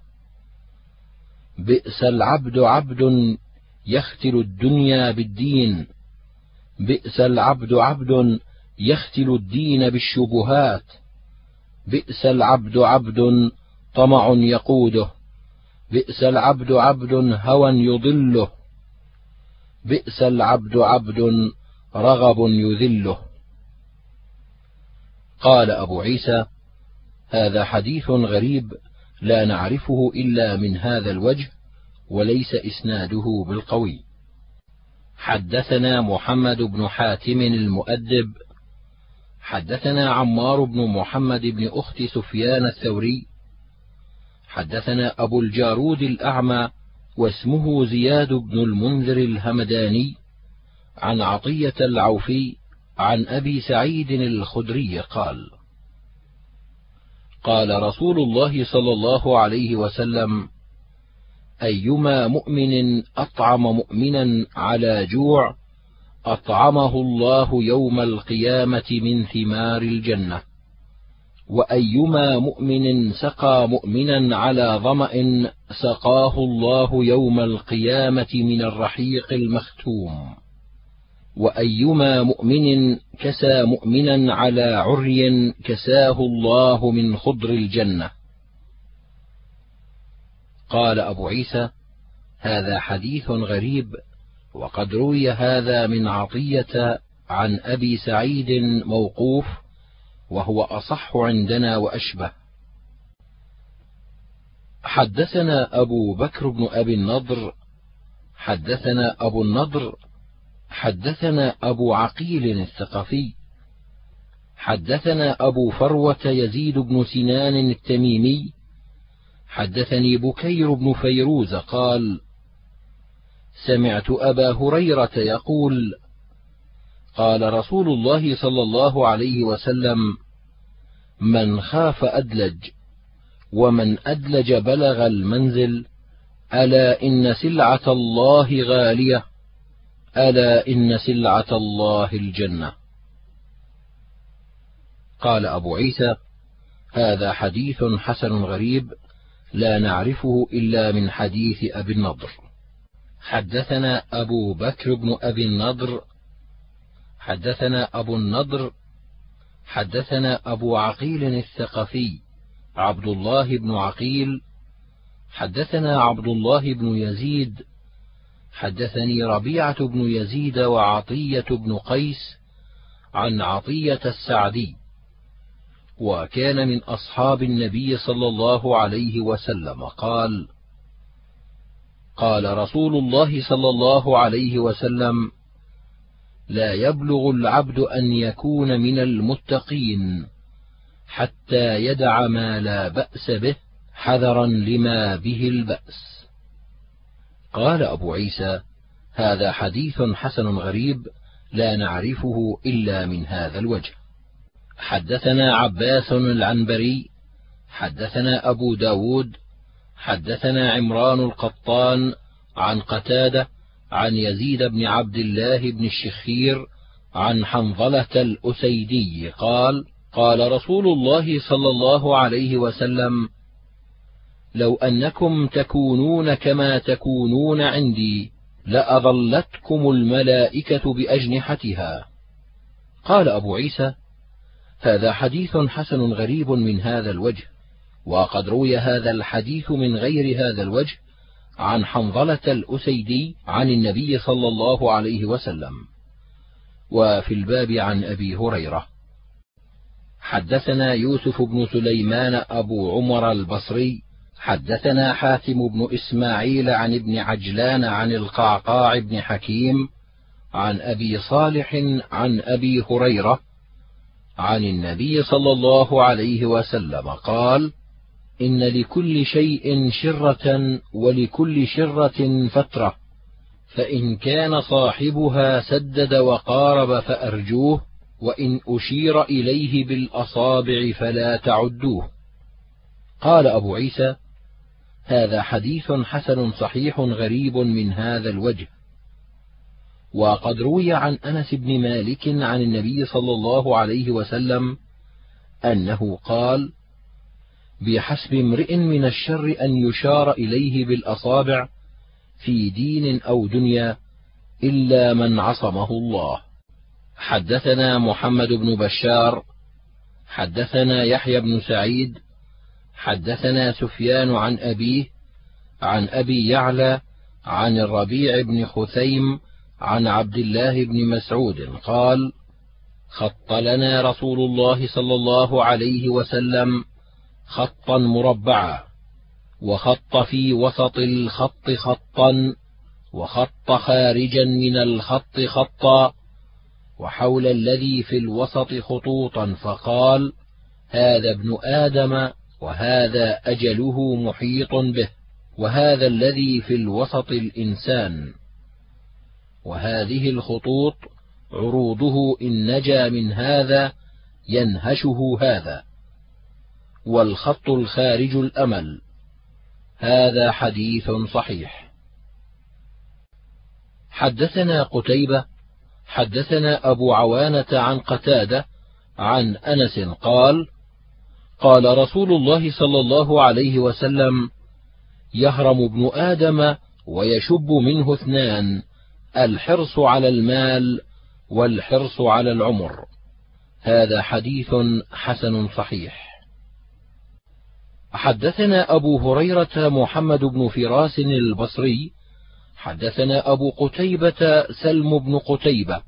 بئس العبد عبد يختل الدنيا بالدين. بئس العبد عبد يختل الدين بالشبهات. بئس العبد عبد طمع يقوده. بئس العبد عبد هوى يضله. بئس العبد عبد رغب يذله. قال أبو عيسى هذا حديث غريب لا نعرفه إلا من هذا الوجه وليس إسناده بالقوي. حدثنا محمد بن حاتم المؤدب حدثنا عمار بن محمد بن أخت سفيان الثوري حدثنا أبو الجارود الأعمى واسمه زياد بن المنذر الهمداني عن عطية العوفي عن أبي سعيد الخدري قال قال رسول الله صلى الله عليه وسلم أيما مؤمن أطعم مؤمنا على جوع أطعمه الله يوم القيامة من ثمار الجنة. وأيما مؤمن سقى مؤمنا على ظمأ سقاه الله يوم القيامة من الرحيق المختوم. وأيما مؤمن كسى مؤمنا على عري كساه الله من خضر الجنة. قال أبو عيسى هذا حديث غريب وقد روي هذا من عطية عن أبي سعيد موقوف وهو أصح عندنا وأشبه. حدثنا أبو بكر بن أبي النضر حدثنا أبو النضر حدثنا أبو عقيل الثقفي حدثنا أبو فروة يزيد بن سنان التميمي حدثني بكير بن فيروز قال سمعت أبا هريرة يقول قال رسول الله صلى الله عليه وسلم من خاف أدلج ومن أدلج بلغ المنزل ألا إن سلعة الله غالية ألا إن سلعة الله الجنة. قال أبو عيسى هذا حديث حسن غريب لا نعرفه إلا من حديث أبي النضر. حدثنا أبو بكر بن أبي النضر حدثنا أبو النضر حدثنا أبو عقيل الثقفي عبد الله بن عقيل حدثنا عبد الله بن يزيد حدثني ربيعة بن يزيد وعطية بن قيس عن عطية السعدي. وكان من أصحاب النبي صلى الله عليه وسلم قال قال رسول الله صلى الله عليه وسلم لا يبلغ العبد أن يكون من المتقين حتى يدع ما لا بأس به حذرا لما به البأس. قال أبو عيسى هذا حديث حسن غريب لا نعرفه إلا من هذا الوجه. حدثنا عباس العنبري حدثنا أبو داود حدثنا عمران القطان عن قتادة عن يزيد بن عبد الله بن الشخير عن حنظلة الأسيدي قال قال رسول الله صلى الله عليه وسلم لو أنكم تكونون كما تكونون عندي لأظلتكم الملائكة بأجنحتها. قال أبو عيسى هذا حديث حسن غريب من هذا الوجه وقد روي هذا الحديث من غير هذا الوجه عن حنظلة الأسيدي عن النبي صلى الله عليه وسلم. وفي الباب عن أبي هريرة حدثنا يوسف بن سليمان أبو عمر البصري حدثنا حاتم بن إسماعيل عن ابن عجلان عن القعقاع بن حكيم عن أبي صالح عن أبي هريرة عن النبي صلى الله عليه وسلم قال إن لكل شيء شرة ولكل شرة فترة فإن كان صاحبها سدد وقارب فأرجوه وإن أشير إليه بالأصابع فلا تعدوه. قال أبو عيسى هذا حديث حسن صحيح غريب من هذا الوجه وقد روي عن أنس بن مالك عن النبي صلى الله عليه وسلم أنه قال بحسب امرئ من الشر أن يشار إليه بالأصابع في دين أو دنيا إلا من عصمه الله. حدثنا محمد بن بشار حدثنا يحيى بن سعيد حدثنا سفيان عن أبيه عن أبي يعلى عن الربيع بن خثيم عن عبد الله بن مسعود قال خط لنا رسول الله صلى الله عليه وسلم خطا مربعا وخط في وسط الخط خطا وخط خارجا من الخط خطا وحول الذي في الوسط خطوطا فقال هذا ابن آدم وهذا أجله محيط به وهذا الذي في الوسط الإنسان. وهذه الخطوط عروضه إن نجا من هذا ينهشه هذا. والخط الخارج الأمل. هذا حديث صحيح. حدثنا قتيبة حدثنا أبو عوانة عن قتادة عن أنس قال قال رسول الله صلى الله عليه وسلم يهرم ابن آدم ويشب منه اثنان. الحرص على المال والحرص على العمر. هذا حديث حسن صحيح. حدثنا أبو هريرة محمد بن فراس البصري حدثنا أبو قتيبة سلم بن قتيبة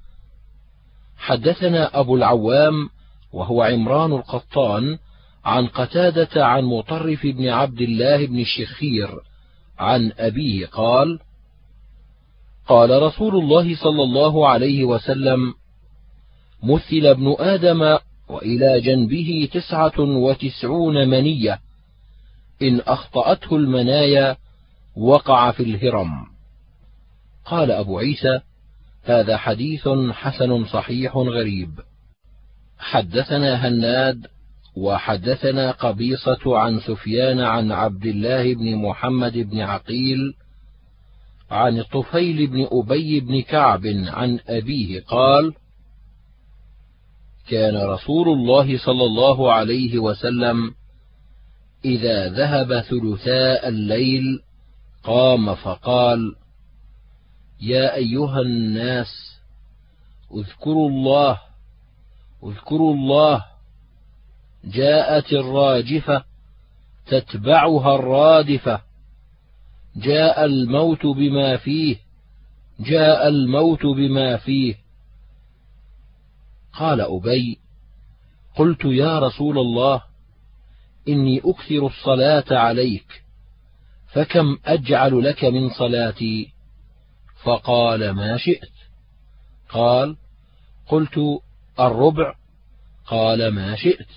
حدثنا أبو العوام وهو عمران القطان عن قتادة عن مطرف بن عبد الله بن الشخير عن أبيه قال قال رسول الله صلى الله عليه وسلم مثل ابن آدم وإلى جنبه تسعة وتسعون منية إن أخطأته المنايا وقع في الهرم. قال أبو عيسى هذا حديث حسن صحيح غريب. حدثنا هناد وحدثنا قبيصة عن سفيان عن عبد الله بن محمد بن عقيل عن الطفيل بن أبي بن كعب عن أبيه قال كان رسول الله صلى الله عليه وسلم إذا ذهب ثلثاء الليل قام فقال يا أيها الناس اذكروا الله اذكروا الله جاءت الراجفة تتبعها الرادفة. جاء الموت بما فيه جاء الموت بما فيه. قال أبي قلت يا رسول الله إني أكثر الصلاة عليك فكم أجعل لك من صلاتي؟ فقال ما شئت. قال قلت الربع. قال ما شئت.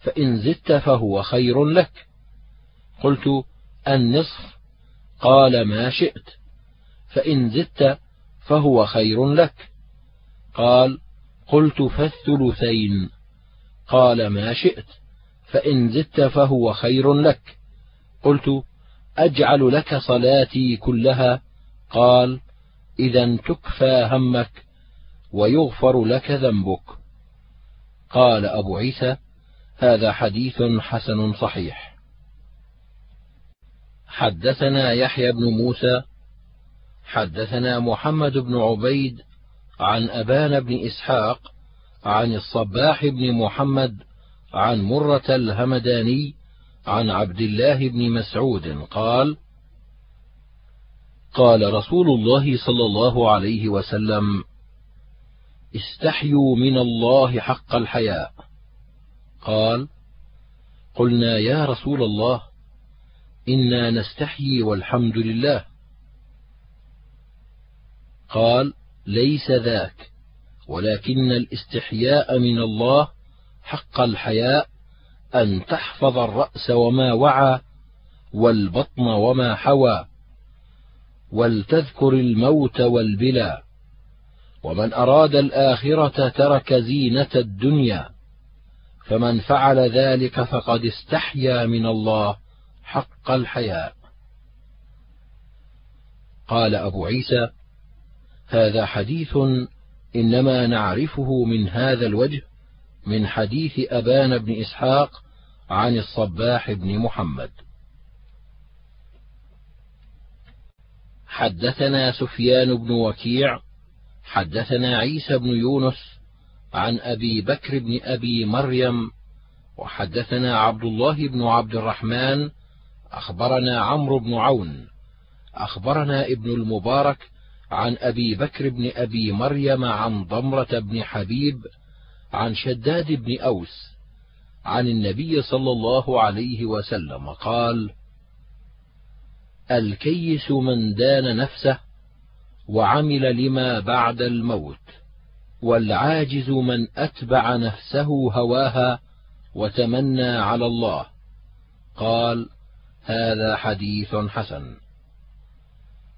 فإن زدت فهو خير لك. قلت النصف. قال ما شئت فإن زدت فهو خير لك. قال قلت فالثلثين. قال ما شئت فإن زدت فهو خير لك. قلت أجعل لك صلاتي كلها. قال إذا تكفى همك ويغفر لك ذنبك. قال أبو عيسى هذا حديث حسن صحيح. حدثنا يحيى بن موسى حدثنا محمد بن عبيد عن ابان بن إسحاق عن الصباح بن محمد عن مرة الهمداني عن عبد الله بن مسعود قال قال رسول الله صلى الله عليه وسلم استحيوا من الله حق الحياء. قال قلنا يا رسول الله إنا نستحيي والحمد لله. قال ليس ذاك ولكن الاستحياء من الله حق الحياء أن تحفظ الرأس وما وعى والبطن وما حوى ولتذكر الموت والبلى. ومن أراد الآخرة ترك زينة الدنيا فمن فعل ذلك فقد استحيا من الله. حق الحياء. قال أبو عيسى هذا حديث إنما نعرفه من هذا الوجه من حديث ابان بن إسحاق عن الصباح بن محمد. حدثنا سفيان بن وكيع حدثنا عيسى بن يونس عن أبي بكر بن أبي مريم وحدثنا عبد الله بن عبد الرحمن أخبرنا عمرو بن عون أخبرنا ابن المبارك عن أبي بكر بن أبي مريم عن ضمرة بن حبيب عن شداد بن أوس عن النبي صلى الله عليه وسلم قال الكيس من دان نفسه وعمل لما بعد الموت والعاجز من أتبع نفسه هواها وتمنى على الله. قال هذا حديث حسن.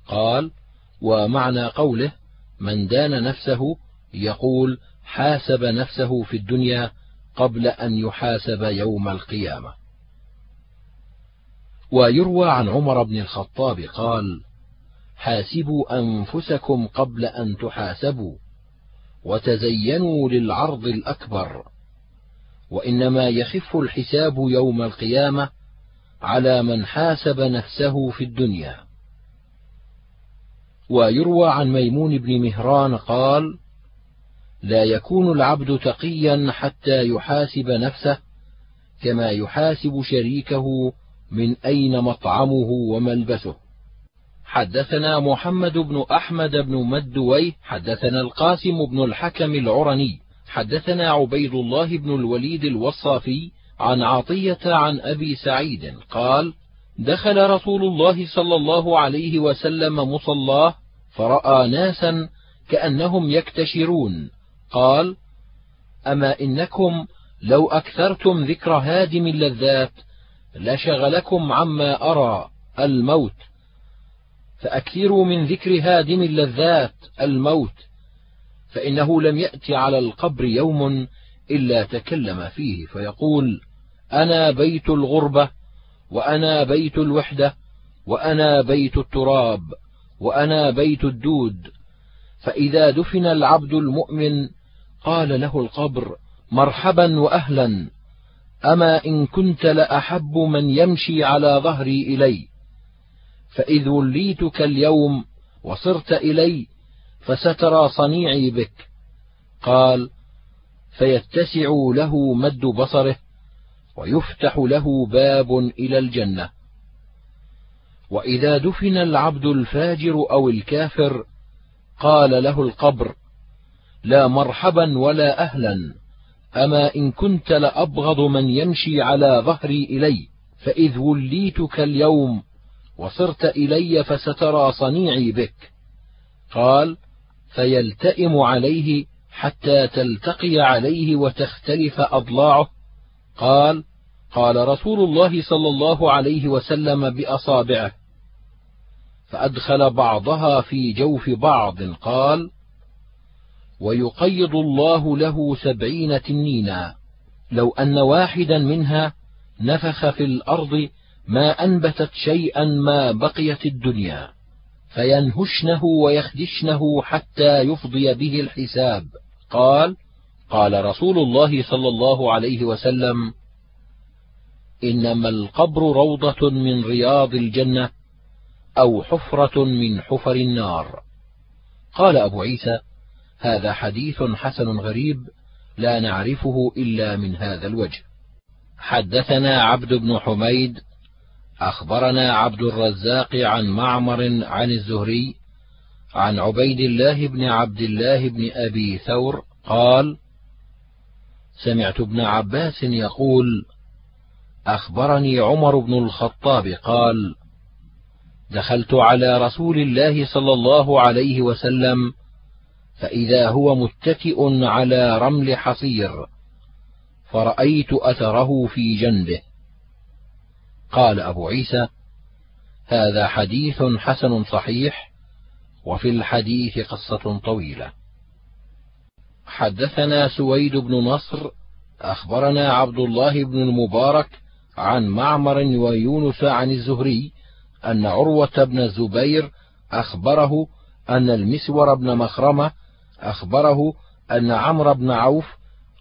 قال ومعنى قوله من دان نفسه يقول حاسب نفسه في الدنيا قبل أن يحاسب يوم القيامة. ويروى عن عمر بن الخطاب قال حاسبوا أنفسكم قبل أن تحاسبوا وتزينوا للعرض الأكبر وإنما يخف الحساب يوم القيامة على من حاسب نفسه في الدنيا. ويروى عن ميمون بن مهران قال لا يكون العبد تقيا حتى يحاسب نفسه كما يحاسب شريكه من أين مطعمه وملبسه. حدثنا محمد بن أحمد بن مدويه حدثنا القاسم بن الحكم العرني حدثنا عبيد الله بن الوليد الوصافي عن عطية عن أبي سعيد قال دخل رسول الله صلى الله عليه وسلم مصلاه فرأى ناسا كأنهم يكتشرون. قال أما إنكم لو أكثرتم ذكر هادم اللذات لشغلكم عما أرى الموت فأكثروا من ذكر هادم اللذات الموت فإنه لم يأت على القبر يوم إلا تكلم فيه فيقول أنا بيت الغربة وأنا بيت الوحدة وأنا بيت التراب وأنا بيت الدود. فإذا دفن العبد المؤمن قال له القبر مرحبا وأهلا أما إن كنت لأحب من يمشي على ظهري إلي. فإذ وليتك اليوم وصرت إلي فسترى صنيعي بك. قال فيتسع له مد بصره. ويفتح له باب إلى الجنة. وإذا دفن العبد الفاجر أو الكافر قال له القبر لا مرحبا ولا أهلا أما إن كنت لأبغض من يمشي على ظهري إلي فإذ وليتك اليوم وصرت إلي فسترى صنيعي بك. قال فيلتئم عليه حتى تلتقي عليه وتختلف أضلاعه. قال قال رسول الله صلى الله عليه وسلم بأصابعه فأدخل بعضها في جوف بعض قال ويقيض الله له سبعين تنينا لو أن واحدا منها نفخ في الأرض ما أنبتت شيئا ما بقيت الدنيا فينهشنه ويخدشنه حتى يفضي به الحساب. قال قال رسول الله صلى الله عليه وسلم إنما القبر روضة من رياض الجنة أو حفرة من حفر النار. قال أبو عيسى هذا حديث حسن غريب لا نعرفه إلا من هذا الوجه. حدثنا عبد بن حميد أخبرنا عبد الرزاق عن معمر عن الزهري عن عبيد الله بن عبد الله بن أبي ثور قال سمعت ابن عباس يقول أخبرني عمر بن الخطاب قال دخلت على رسول الله صلى الله عليه وسلم فإذا هو متكئ على رمل حصير فرأيت أثره في جنبه. قال أبو عيسى هذا حديث حسن صحيح وفي الحديث قصة طويلة. حدثنا سويد بن نصر أخبرنا عبد الله بن المبارك عن معمر ويونس عن الزهري أن عروة بن الزبير أخبره أن المسور بن مخرمة أخبره أن عمرو بن عوف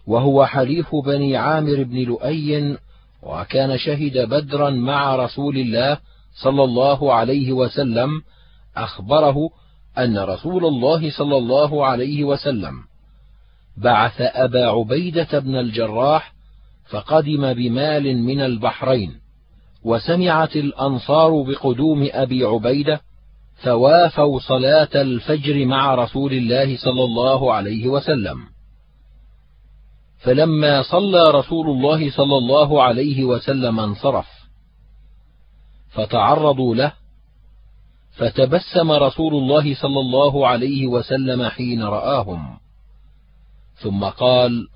وهو حليف بني عامر بن لؤي وكان شهد بدرا مع رسول الله صلى الله عليه وسلم أخبره أن رسول الله صلى الله عليه وسلم بعث أبا عبيدة بن الجراح فقدم بمال من البحرين وسمعت الأنصار بقدوم أبي عبيدة فوافوا صلاة الفجر مع رسول الله صلى الله عليه وسلم. فلما صلى رسول الله صلى الله عليه وسلم انصرف فتعرضوا له فتبسم رسول الله صلى الله عليه وسلم حين رآهم. ثم قال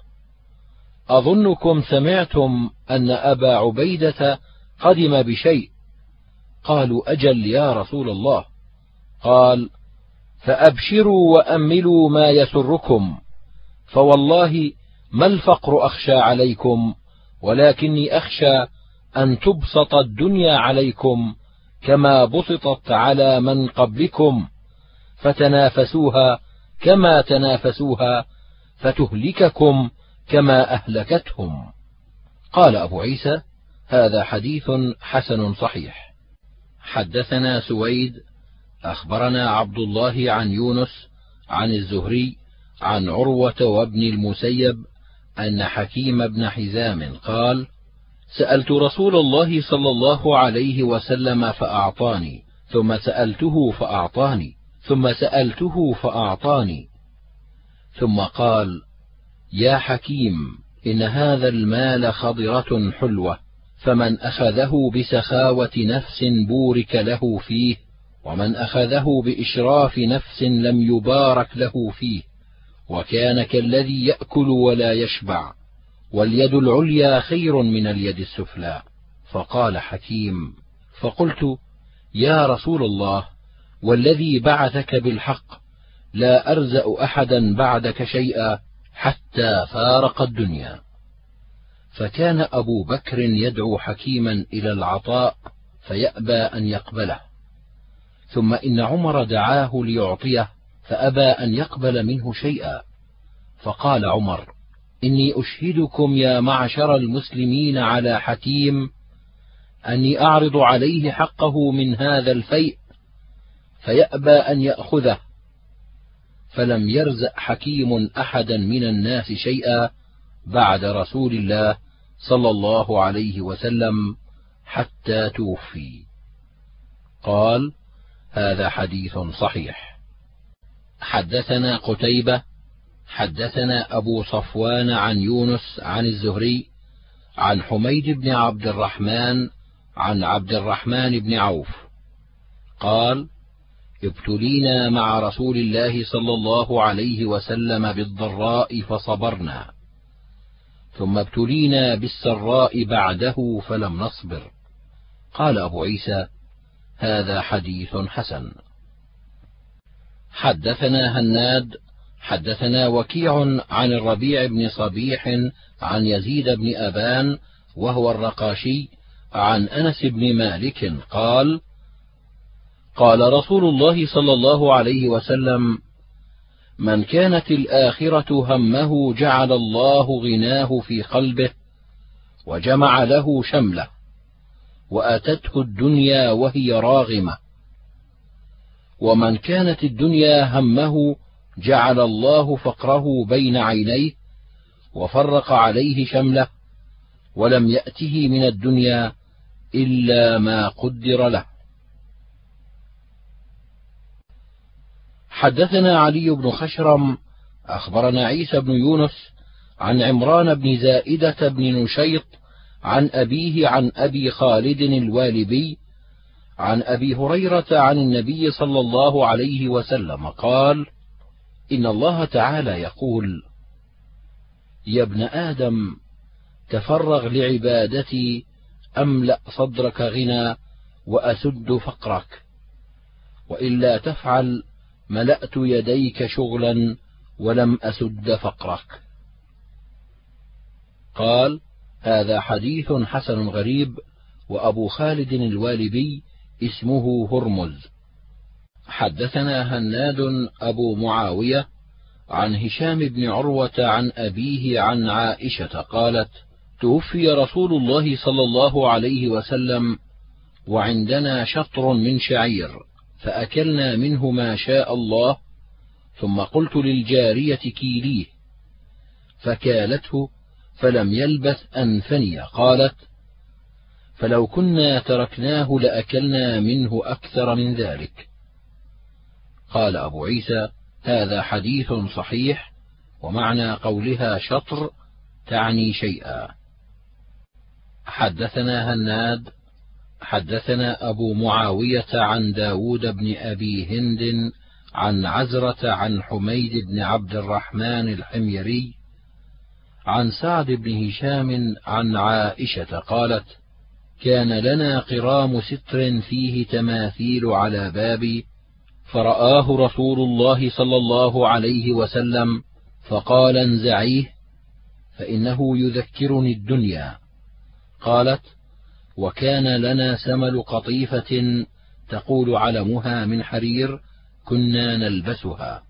أظنكم سمعتم أن أبا عبيدة قدم بشيء. قالوا أجل يا رسول الله. قال فأبشروا وأملوا ما يسركم. فوالله ما الفقر أخشى عليكم ولكني أخشى أن تبسط الدنيا عليكم كما بسطت على من قبلكم. فتنافسوها كما تنافسوها فتهلككم كما أهلكتهم. قال أبو عيسى هذا حديث حسن صحيح. حدثنا سويد أخبرنا عبد الله عن يونس عن الزهري عن عروة وابن المسيب أن حكيم بن حزام قال سألت رسول الله صلى الله عليه وسلم فأعطاني ثم سألته فأعطاني ثم سألته فأعطاني ثم قال يا حكيم إن هذا المال خضرة حلوة فمن أخذه بسخاوة نفس بورك له فيه ومن أخذه بإشراف نفس لم يبارك له فيه وكان كالذي يأكل ولا يشبع واليد العليا خير من اليد السفلى. فقال حكيم فقلت يا رسول الله والذي بعثك بالحق لا أرزأ أحدا بعدك شيئا حتى فارق الدنيا. فكان أبو بكر يدعو حكيما إلى العطاء فيأبى أن يقبله. ثم إن عمر دعاه ليعطيه فأبى أن يقبل منه شيئا. فقال عمر إني أشهدكم يا معشر المسلمين على حكيم أني أعرض عليه حقه من هذا الفيء فيأبى أن يأخذه. فلم يرزأ حكيم أحدا من الناس شيئا بعد رسول الله صلى الله عليه وسلم حتى توفي. قال هذا حديث صحيح. حدثنا قتيبة حدثنا أبو صفوان عن يونس عن الزهري عن حميد بن عبد الرحمن عن عبد الرحمن بن عوف. قال ابتلينا مع رسول الله صلى الله عليه وسلم بالضراء فصبرنا. ثم ابتلينا بالسراء بعده فلم نصبر. قال أبو عيسى هذا حديث حسن. حدثنا هناد حدثنا وكيع عن الربيع بن صبيح عن يزيد بن أبان وهو الرقاشي عن أنس بن مالك قال قال رسول الله صلى الله عليه وسلم من كانت الآخرة همه جعل الله غناه في قلبه وجمع له شمله وآتته الدنيا وهي راغمة. ومن كانت الدنيا همه جعل الله فقره بين عينيه وفرق عليه شمله ولم يأته من الدنيا إلا ما قدر له. حدثنا علي بن خشرم أخبرنا عيسى بن يونس عن عمران بن زائدة بن نشيط عن أبيه عن أبي خالد الوالبي عن أبي هريرة عن النبي صلى الله عليه وسلم قال إن الله تعالى يقول يا ابن آدم تفرغ لعبادتي أملأ صدرك غنى وأسد فقرك وإلا تفعل ملأت يديك شغلا ولم أسد فقرك. قال هذا حديث حسن غريب وأبو خالد الوالبي اسمه هرمز. حدثنا هناد أبو معاوية عن هشام بن عروة عن أبيه عن عائشة قالت: توفي رسول الله صلى الله عليه وسلم وعندنا شطر من شعير. فأكلنا منه ما شاء الله ثم قلت للجارية كيليه فكالته فلم يلبث أن فني قالت فلو كنا تركناه لأكلنا منه أكثر من ذلك. قال أبو عيسى هذا حديث صحيح ومعنى قولها شطر تعني شيئا. حدثنا هناد حدثنا أبو معاوية عن داود بن أبي هند عن عزرة عن حميد بن عبد الرحمن الحميري عن سعد بن هشام عن عائشة قالت كان لنا قرام ستر فيه تماثيل على بابي فرآه رسول الله صلى الله عليه وسلم فقال انزعيه فإنه يذكرني الدنيا. قالت وكان لنا سمل قطيفة تقول علمها من حرير كنا نلبسها.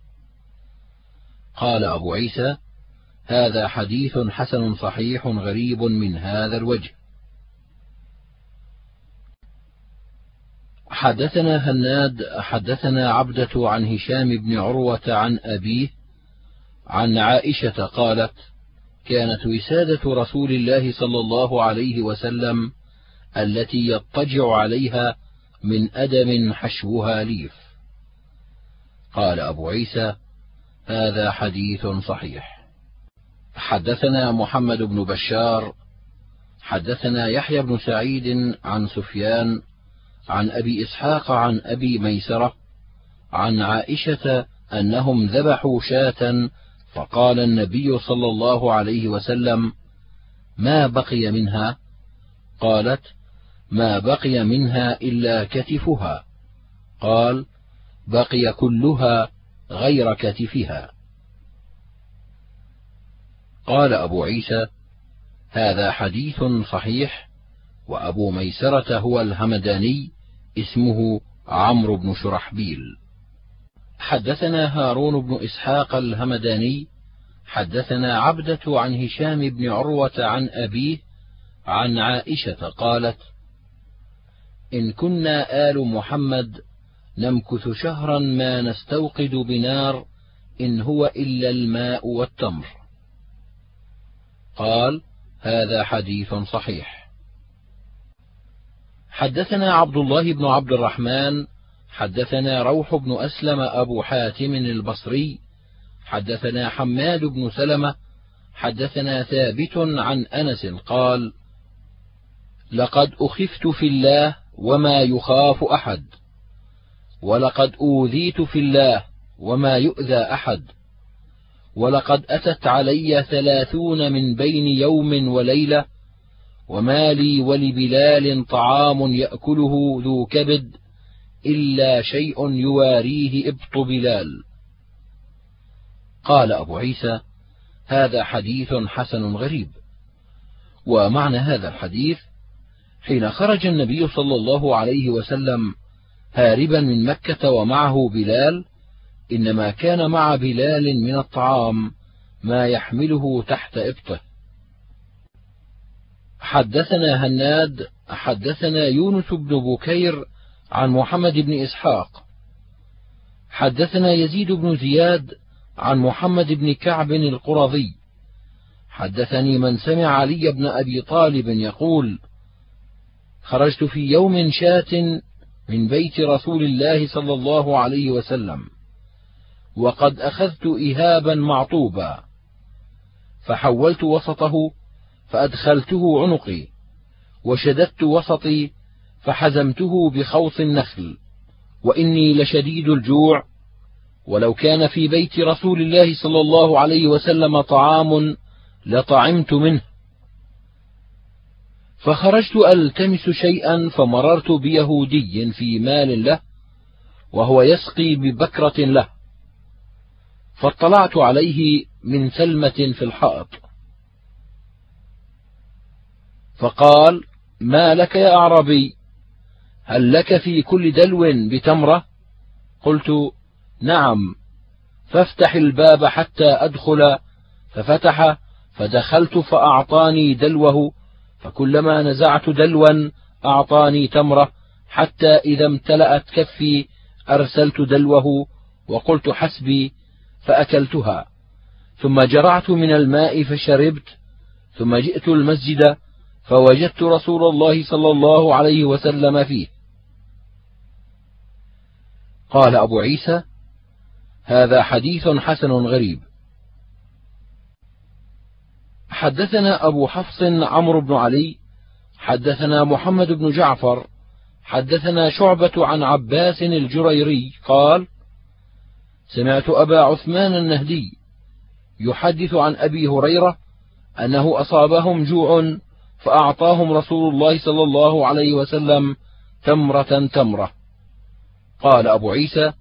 قال أبو عيسى هذا حديث حسن صحيح غريب من هذا الوجه. حدثنا هناد حدثنا عبدة عن هشام بن عروة عن أبيه عن عائشة قالت كانت وسادة رسول الله صلى الله عليه وسلم التي يضطجع عليها من أدم حشوها ليف. قال أبو عيسى هذا حديث صحيح. حدثنا محمد بن بشار حدثنا يحيى بن سعيد عن سفيان عن أبي إسحاق عن أبي ميسرة عن عائشة أنهم ذبحوا شاة فقال النبي صلى الله عليه وسلم ما بقي منها؟ قالت ما بقي منها إلا كتفها. قال بقي كلها غير كتفها. قال أبو عيسى هذا حديث صحيح وأبو ميسرة هو الهمداني اسمه عمرو بن شرحبيل. حدثنا هارون بن إسحاق الهمداني حدثنا عبدة عن هشام بن عروة عن أبيه عن عائشة قالت إن كنا آل محمد نمكث شهرا ما نستوقد بنار إن هو إلا الماء والتمر. قال هذا حديث صحيح. حدثنا عبد الله بن عبد الرحمن حدثنا روح بن أسلم أبو حاتم البصري حدثنا حماد بن سلمة حدثنا ثابت عن أنس قال لقد أخفت في الله وما يخاف أحد. ولقد أوذيت في الله وما يؤذى أحد. ولقد أتت علي ثلاثون من بين يوم وليلة وما لي ولبلال طعام يأكله ذو كبد إلا شيء يواريه إبط بلال. قال أبو عيسى هذا حديث حسن غريب. ومعنى هذا الحديث حين خرج النبي صلى الله عليه وسلم هاربا من مكة ومعه بلال إنما كان مع بلال من الطعام ما يحمله تحت إبطه. حدثنا هناد حدثنا يونس بن بكير عن محمد بن إسحاق. حدثنا يزيد بن زياد عن محمد بن كعب القرظي. حدثني من سمع علي بن أبي طالب يقول خرجت في يوم شاة من بيت رسول الله صلى الله عليه وسلم وقد أخذت اهابا معطوبا فحولت وسطه فأدخلته عنقي وشددت وسطي فحزمته بخوص النخل وإني لشديد الجوع ولو كان في بيت رسول الله صلى الله عليه وسلم طعام لطعمت منه. فخرجت ألتمس شيئا فمررت بيهودي في مال له وهو يسقي ببكرة له. فاطلعت عليه من سلمة في الحائط. فقال ما لك يا أعربي هل لك في كل دلو بتمرة؟ قلت نعم. فافتح الباب حتى أدخل ففتح فدخلت فأعطاني دلوه فكلما نزعت دلوا أعطاني تمرة حتى إذا امتلأت كفي أرسلت دلوه وقلت حسبي فأكلتها. ثم جرعت من الماء فشربت ثم جئت المسجد فوجدت رسول الله صلى الله عليه وسلم فيه. قال أبو عيسى هذا حديث حسن غريب. حدثنا أبو حفص عمرو بن علي حدثنا محمد بن جعفر حدثنا شعبة عن عباس الجريري قال سمعت أبا عثمان النهدي يحدث عن أبي هريرة أنه أصابهم جوع فأعطاهم رسول الله صلى الله عليه وسلم تمرة تمرة. قال أبو عيسى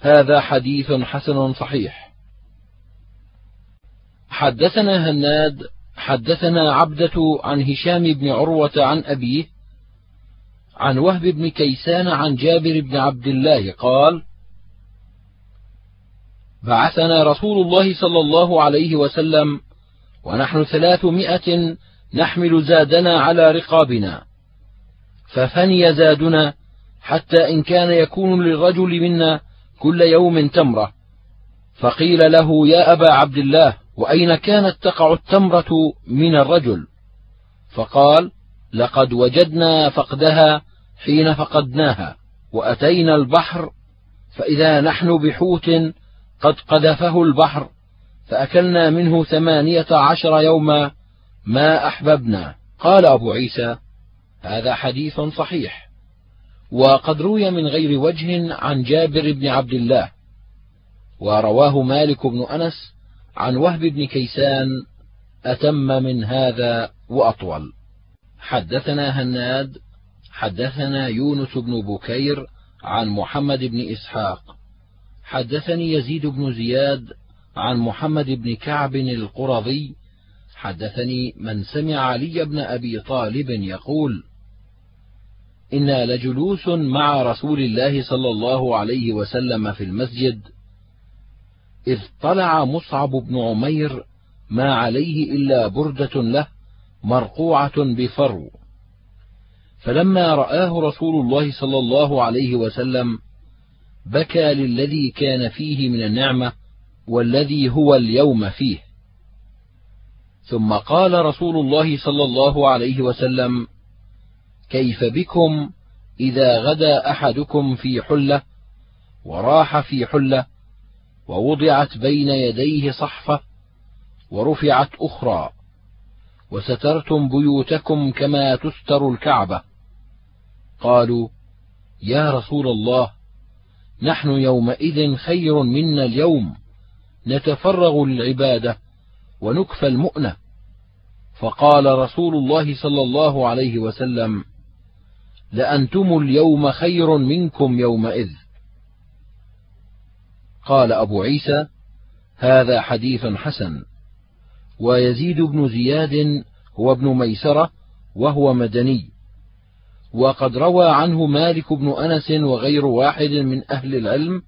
هذا حديث حسن صحيح. حدثنا هناد حدثنا عبدة عن هشام بن عروة عن أبيه عن وهب بن كيسان عن جابر بن عبد الله قال بعثنا رسول الله صلى الله عليه وسلم ونحن ثلاثمائة نحمل زادنا على رقابنا ففني زادنا حتى إن كان يكون للرجل منا كل يوم تمرة فقيل له يا أبا عبد الله وأين كانت تقع التمرة من الرجل؟ فقال لقد وجدنا فقدها حين فقدناها وأتينا البحر فإذا نحن بحوت قد قذفه البحر فأكلنا منه ثمانية عشر يوما ما أحببنا. قال أبو عيسى هذا حديث صحيح. وقد روي من غير وجه عن جابر بن عبد الله ورواه مالك بن أنس عن وهب بن كيسان أتم من هذا وأطول. حدثنا هناد حدثنا يونس بن بكير عن محمد بن إسحاق. حدثني يزيد بن زياد عن محمد بن كعب القرظي. حدثني من سمع علي بن أبي طالب يقول إنا لجلوس مع رسول الله صلى الله عليه وسلم في المسجد إذ طلع مصعب بن عمير ما عليه إلا بردة له مرقوعة بفرو. فلما رآه رسول الله صلى الله عليه وسلم بكى للذي كان فيه من النعمة والذي هو اليوم فيه. ثم قال رسول الله صلى الله عليه وسلم كيف بكم إذا غدا أحدكم في حلة وراح في حلة ووضعت بين يديه صحفة ورفعت أخرى وسترتم بيوتكم كما تستر الكعبة قالوا يا رسول الله نحن يومئذ خير منا اليوم نتفرغ للعباده ونكفى المؤنة فقال رسول الله صلى الله عليه وسلم لأنتم اليوم خير منكم يومئذ قال أبو عيسى هذا حديث حسن. ويزيد بن زياد هو ابن ميسرة وهو مدني. وقد روى عنه مالك بن أنس وغير واحد من أهل العلم.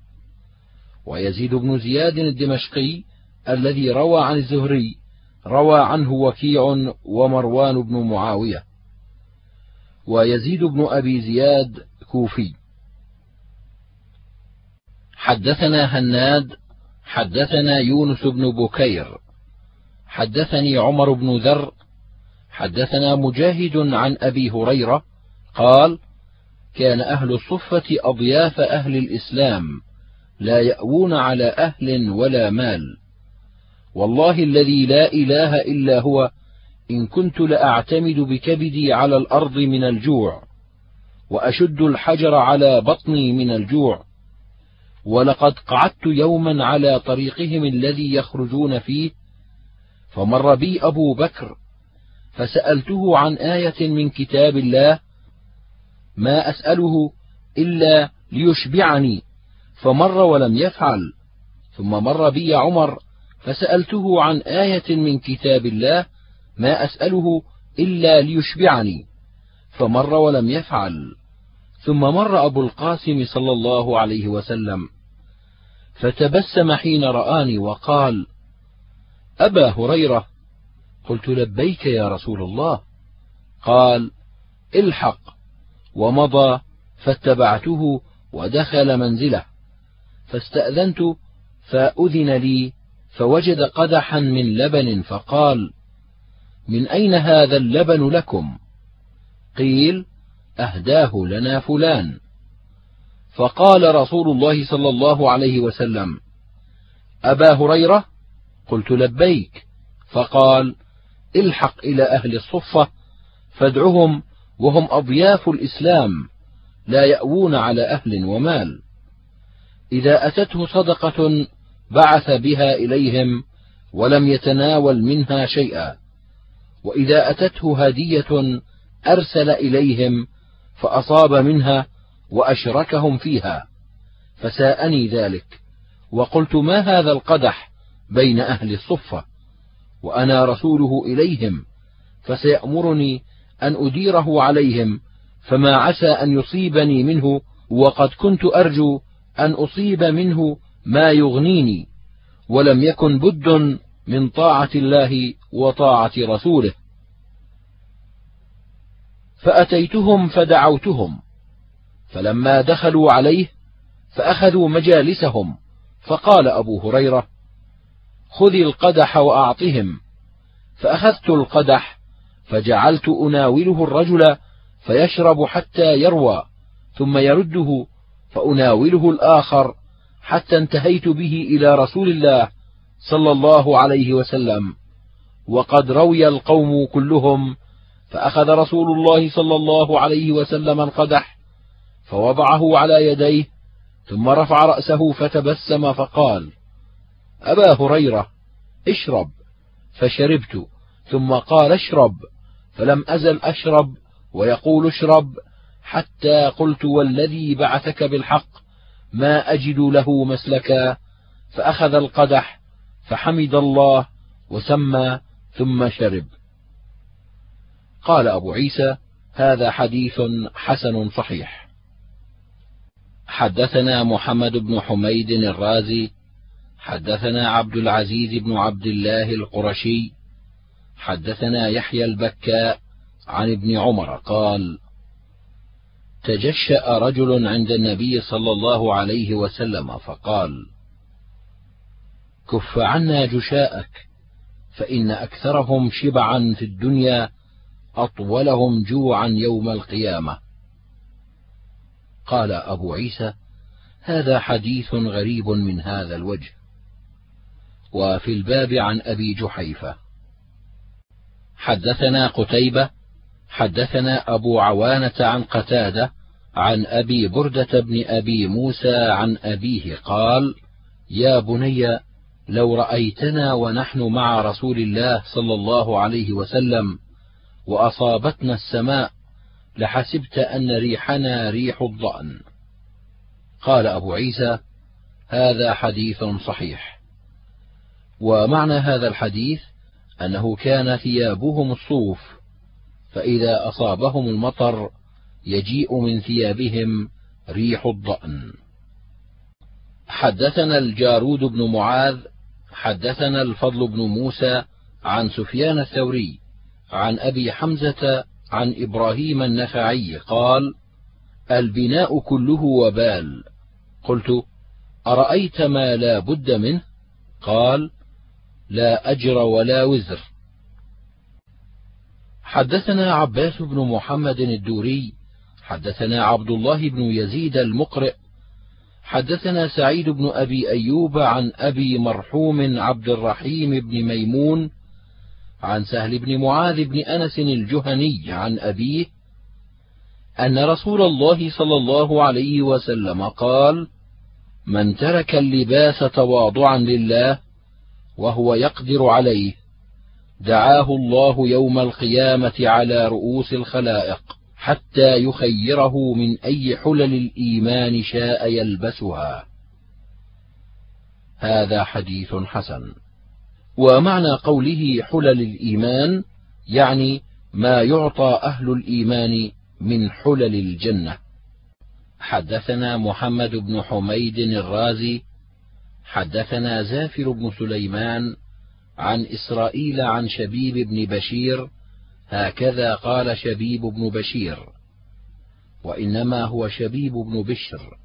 ويزيد بن زياد الدمشقي الذي روى عن الزهري روى عنه وكيع ومروان بن معاوية. ويزيد بن أبي زياد كوفي. حدثنا هناد حدثنا يونس بن بكير حدثني عمر بن ذر حدثنا مجاهد عن أبي هريرة قال كان أهل الصفة أضياف أهل الإسلام لا يأوون على أهل ولا مال. والله الذي لا إله إلا هو إن كنت لأعتمد بكبدي على الأرض من الجوع وأشد الحجر على بطني من الجوع ولقد قعدت يوما على طريقهم الذي يخرجون فيه فمر بي أبو بكر فسألته عن آية من كتاب الله ما أسأله إلا ليشبعني فمر ولم يفعل ثم مر بي عمر فسألته عن آية من كتاب الله ما أسأله إلا ليشبعني فمر ولم يفعل ثم مر أبو القاسم صلى الله عليه وسلم. فتبسم حين رآني وقال أبا هريرة قلت لبيك يا رسول الله. قال الحق ومضى فاتبعته ودخل منزله. فاستأذنت فأذن لي فوجد قدحا من لبن فقال من أين هذا اللبن لكم؟ قيل أهداه لنا فلان. فقال رسول الله صلى الله عليه وسلم أبا هريرة؟ قلت لبيك. فقال الحق إلى أهل الصفة فادعهم وهم أضياف الإسلام لا يأوون على أهل ومال. إذا أتته صدقة بعث بها إليهم ولم يتناول منها شيئا وإذا أتته هدية أرسل إليهم فأصاب منها وأشركهم فيها. فساءني ذلك. وقلت ما هذا القدح بين أهل الصفة؟ وأنا رسوله إليهم. فسيأمرني أن أديره عليهم. فما عسى أن يصيبني منه. وقد كنت أرجو أن أصيب منه ما يغنيني. ولم يكن بد من طاعة الله وطاعة رسوله. فأتيتهم فدعوتهم. فلما دخلوا عليه فأخذوا مجالسهم فقال أبو هريرة خذ القدح وأعطهم. فأخذت القدح فجعلت أناوله الرجل فيشرب حتى يروى ثم يرده فأناوله الآخر حتى انتهيت به إلى رسول الله صلى الله عليه وسلم. وقد روي القوم كلهم فأخذ رسول الله صلى الله عليه وسلم القدح فوضعه على يديه ثم رفع رأسه فتبسم فقال أبا هريرة اشرب. فشربت ثم قال اشرب. فلم أزل أشرب ويقول اشرب حتى قلت والذي بعثك بالحق ما أجد له مسلكا. فأخذ القدح فحمد الله وسمى ثم شرب. قال أبو عيسى هذا حديث حسن صحيح. حدثنا محمد بن حميد الرازي حدثنا عبد العزيز بن عبد الله القرشي حدثنا يحيى البكاء عن ابن عمر قال تجشأ رجل عند النبي صلى الله عليه وسلم فقال كف عنا جشاءك فإن أكثرهم شبعا في الدنيا أطولهم جوعا يوم القيامة. قال أبو عيسى هذا حديث غريب من هذا الوجه. وفي الباب عن أبي جحيفة. حدثنا قتيبة حدثنا أبو عوانة عن قتادة عن أبي بردة بن أبي موسى عن أبيه قال يا بني لو رأيتنا ونحن مع رسول الله صلى الله عليه وسلم وأصابتنا السماء لحسبت أن ريحنا ريح الضأن. قال أبو عيسى هذا حديث صحيح. ومعنى هذا الحديث أنه كان ثيابهم الصوف فإذا أصابهم المطر يجيء من ثيابهم ريح الضأن. حدثنا الجارود بن معاذ حدثنا الفضل بن موسى عن سفيان الثوري عن أبي حمزة عن إبراهيم النخعي قال البناء كله وبال. قلت أرأيت ما لا بد منه؟ قال لا أجر ولا وزر. حدثنا عباس بن محمد الدوري حدثنا عبد الله بن يزيد المقرئ حدثنا سعيد بن أبي أيوب عن أبي مرحوم عبد الرحيم بن ميمون عن سهل بن معاذ بن أنس الجهني عن أبيه أن رسول الله صلى الله عليه وسلم قال من ترك اللباس تواضعا لله وهو يقدر عليه دعاه الله يوم القيامة على رؤوس الخلائق حتى يخيره من أي حلل الإيمان شاء يلبسها. هذا حديث حسن. ومعنى قوله حلل الإيمان يعني ما يعطى أهل الإيمان من حلل الجنة. حدثنا محمد بن حميد الرازي حدثنا زافر بن سليمان عن إسرائيل عن شبيب بن بشير هكذا قال شبيب بن بشير وإنما هو شبيب بن بشر.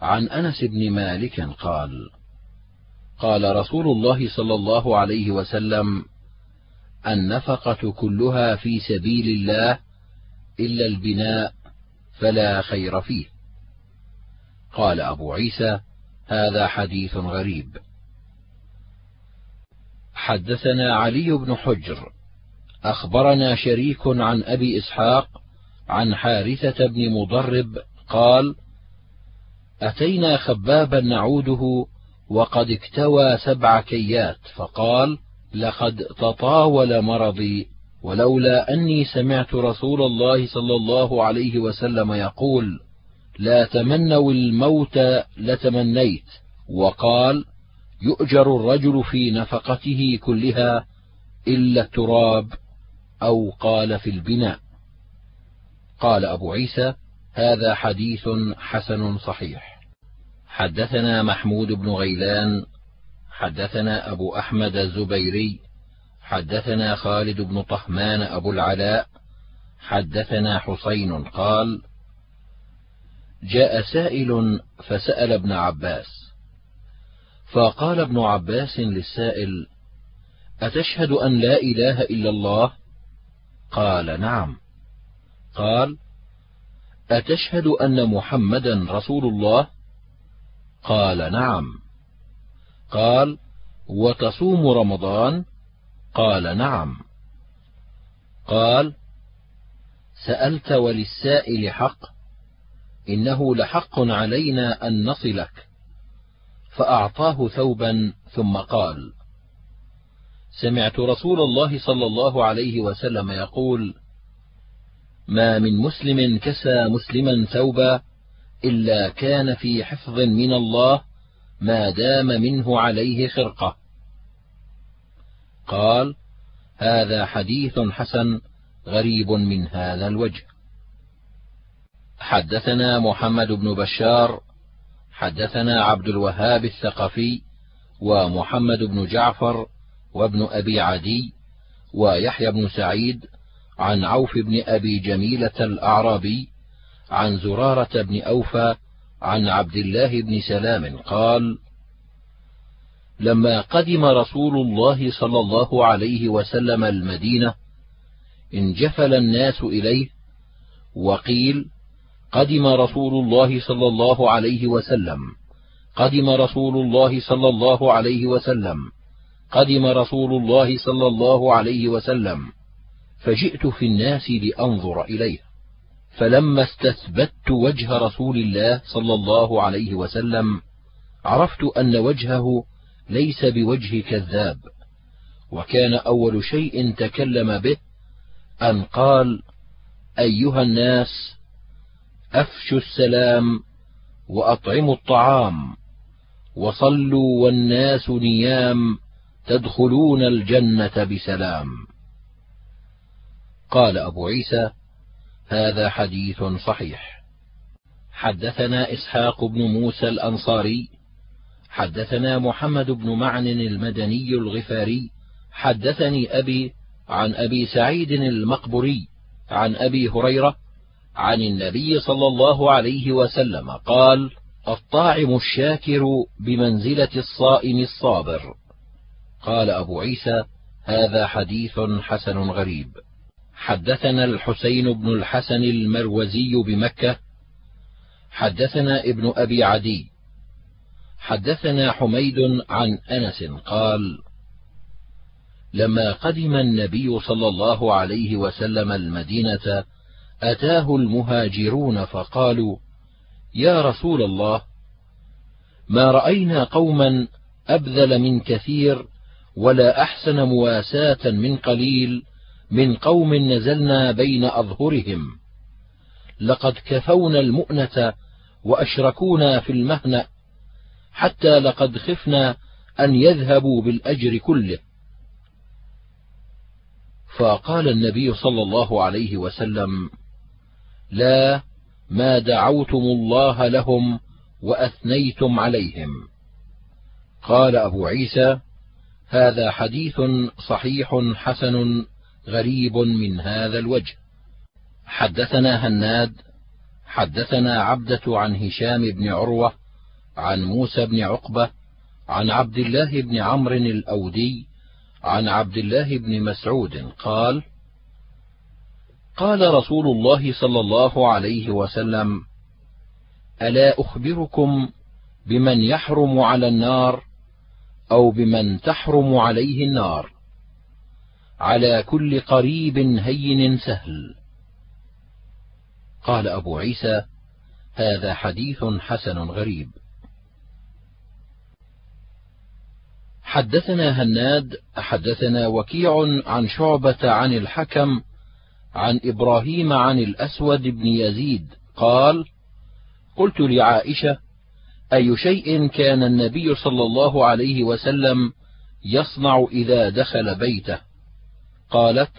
عن أنس بن مالك قال قال رسول الله صلى الله عليه وسلم النفقة كلها في سبيل الله إلا البناء فلا خير فيه. قال أبو عيسى هذا حديث غريب. حدثنا علي بن حجر أخبرنا شريك عن أبي إسحاق عن حارثة بن مضرب قال أتينا خبابا نعوده وقد اكتوى سبع كيات فقال لقد تطاول مرضي ولولا أني سمعت رسول الله صلى الله عليه وسلم يقول لا تمنوا الموت لتمنيت وقال يؤجر الرجل في نفقته كلها إلا التراب أو قال في البناء قال أبو عيسى هذا حديث حسن صحيح حدثنا محمود بن غيلان حدثنا أبو أحمد الزبيري حدثنا خالد بن طهمان أبو العلاء حدثنا حسين قال جاء سائل فسأل ابن عباس فقال ابن عباس للسائل أتشهد أن لا إله إلا الله؟ قال نعم. قال أتشهد أن محمدا رسول الله؟ قال نعم. قال وتصوم رمضان؟ قال نعم. قال سألت وللسائل حق إنه لحق علينا أن نصلك. فأعطاه ثوبا ثم قال سمعت رسول الله صلى الله عليه وسلم يقول ما من مسلم كسى مسلما ثوبا إلا كان في حفظ من الله ما دام منه عليه خرقة. قال هذا حديث حسن غريب من هذا الوجه. حدثنا محمد بن بشار حدثنا عبد الوهاب الثقفي ومحمد بن جعفر وابن أبي عدي ويحيى بن سعيد عن عوف بن أبي جميلة الأعرابي عن زرارة بن أوفى عن عبد الله بن سلام قال لما قدم رسول الله صلى الله عليه وسلم المدينة انجفل الناس إليه وقيل قدم رسول الله صلى الله عليه وسلم قدم رسول الله صلى الله عليه وسلم قدم رسول الله صلى الله عليه وسلم فجئت في الناس لأنظر إليه. فلما استثبت وجه رسول الله صلى الله عليه وسلم عرفت أن وجهه ليس بوجه كذاب وكان أول شيء تكلم به أن قال أيها الناس أفشوا السلام وأطعموا الطعام وصلوا والناس نيام تدخلون الجنة بسلام. قال أبو عيسى هذا حديث صحيح. حدثنا إسحاق بن موسى الأنصاري حدثنا محمد بن معن المدني الغفاري حدثني أبي عن أبي سعيد المقبري عن أبي هريرة عن النبي صلى الله عليه وسلم قال الطاعم الشاكر بمنزلة الصائم الصابر. قال أبو عيسى هذا حديث حسن غريب. حدثنا الحسين بن الحسن المروزي بمكة حدثنا ابن أبي عدي حدثنا حميد عن أنس قال لما قدم النبي صلى الله عليه وسلم المدينة أتاه المهاجرون فقالوا يا رسول الله ما رأينا قوما أبذل من كثير ولا أحسن مواساة من قليل من قوم نزلنا بين أظهرهم. لقد كفونا المؤنة وأشركونا في المهنة حتى لقد خفنا أن يذهبوا بالأجر كله. فقال النبي صلى الله عليه وسلم لا ما دعوتم الله لهم وأثنيتم عليهم. قال أبو عيسى هذا حديث صحيح حسن غريب من هذا الوجه. حدثنا هناد حدثنا عبدة عن هشام بن عروة عن موسى بن عقبة عن عبد الله بن عمرو الأودي عن عبد الله بن مسعود قال قال رسول الله صلى الله عليه وسلم ألا أخبركم بمن يحرم على النار أو بمن تحرم عليه النار؟ على كل قريب هين سهل. قال أبو عيسى هذا حديث حسن غريب. حدثنا هناد حدثنا وكيع عن شعبة عن الحكم عن إبراهيم عن الأسود بن يزيد قال قلت لعائشة أي شيء كان النبي صلى الله عليه وسلم يصنع إذا دخل بيته؟ قالت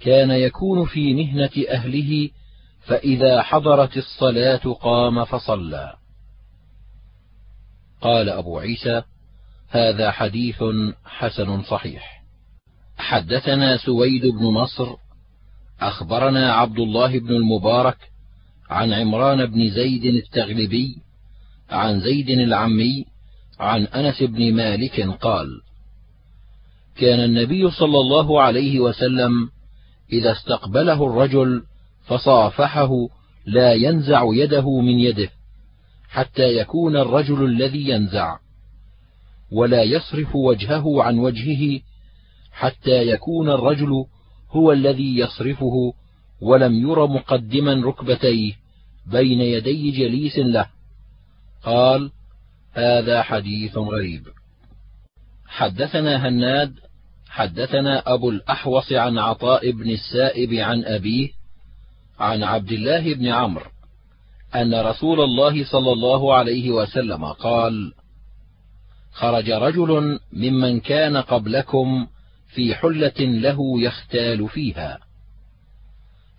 كان يكون في مهنة أهله فإذا حضرت الصلاة قام فصلى. قال أبو عيسى هذا حديث حسن صحيح. حدثنا سويد بن نصر أخبرنا عبد الله بن المبارك عن عمران بن زيد التغلبي عن زيد العمي عن أنس بن مالك قال كان النبي صلى الله عليه وسلم إذا استقبله الرجل فصافحه لا ينزع يده من يده حتى يكون الرجل الذي ينزع ولا يصرف وجهه عن وجهه حتى يكون الرجل هو الذي يصرفه ولم ير مقدما ركبتيه بين يدي جليس له. قال هذا حديث غريب. حدثنا هناد حدثنا أبو الأحوص عن عطاء بن السائب عن أبيه عن عبد الله بن عمرو أن رسول الله صلى الله عليه وسلم قال خرج رجل ممن كان قبلكم في حلة له يختال فيها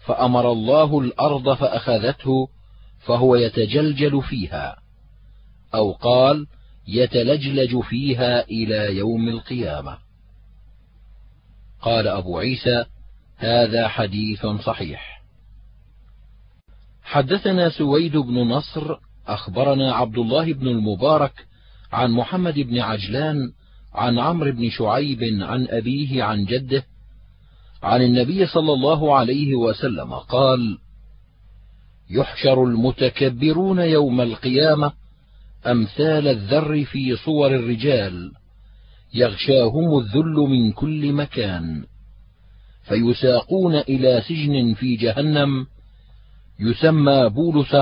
فأمر الله الأرض فأخذته فهو يتجلجل فيها أو قال يتلجلج فيها إلى يوم القيامة. قال أبو عيسى هذا حديث صحيح. حدثنا سويد بن نصر أخبرنا عبد الله بن المبارك عن محمد بن عجلان عن عمرو بن شعيب عن أبيه عن جده عن النبي صلى الله عليه وسلم قال يحشر المتكبرون يوم القيامة أمثال الذر في صور الرجال. يغشاهم الذل من كل مكان فيساقون إلى سجن في جهنم يسمى بولس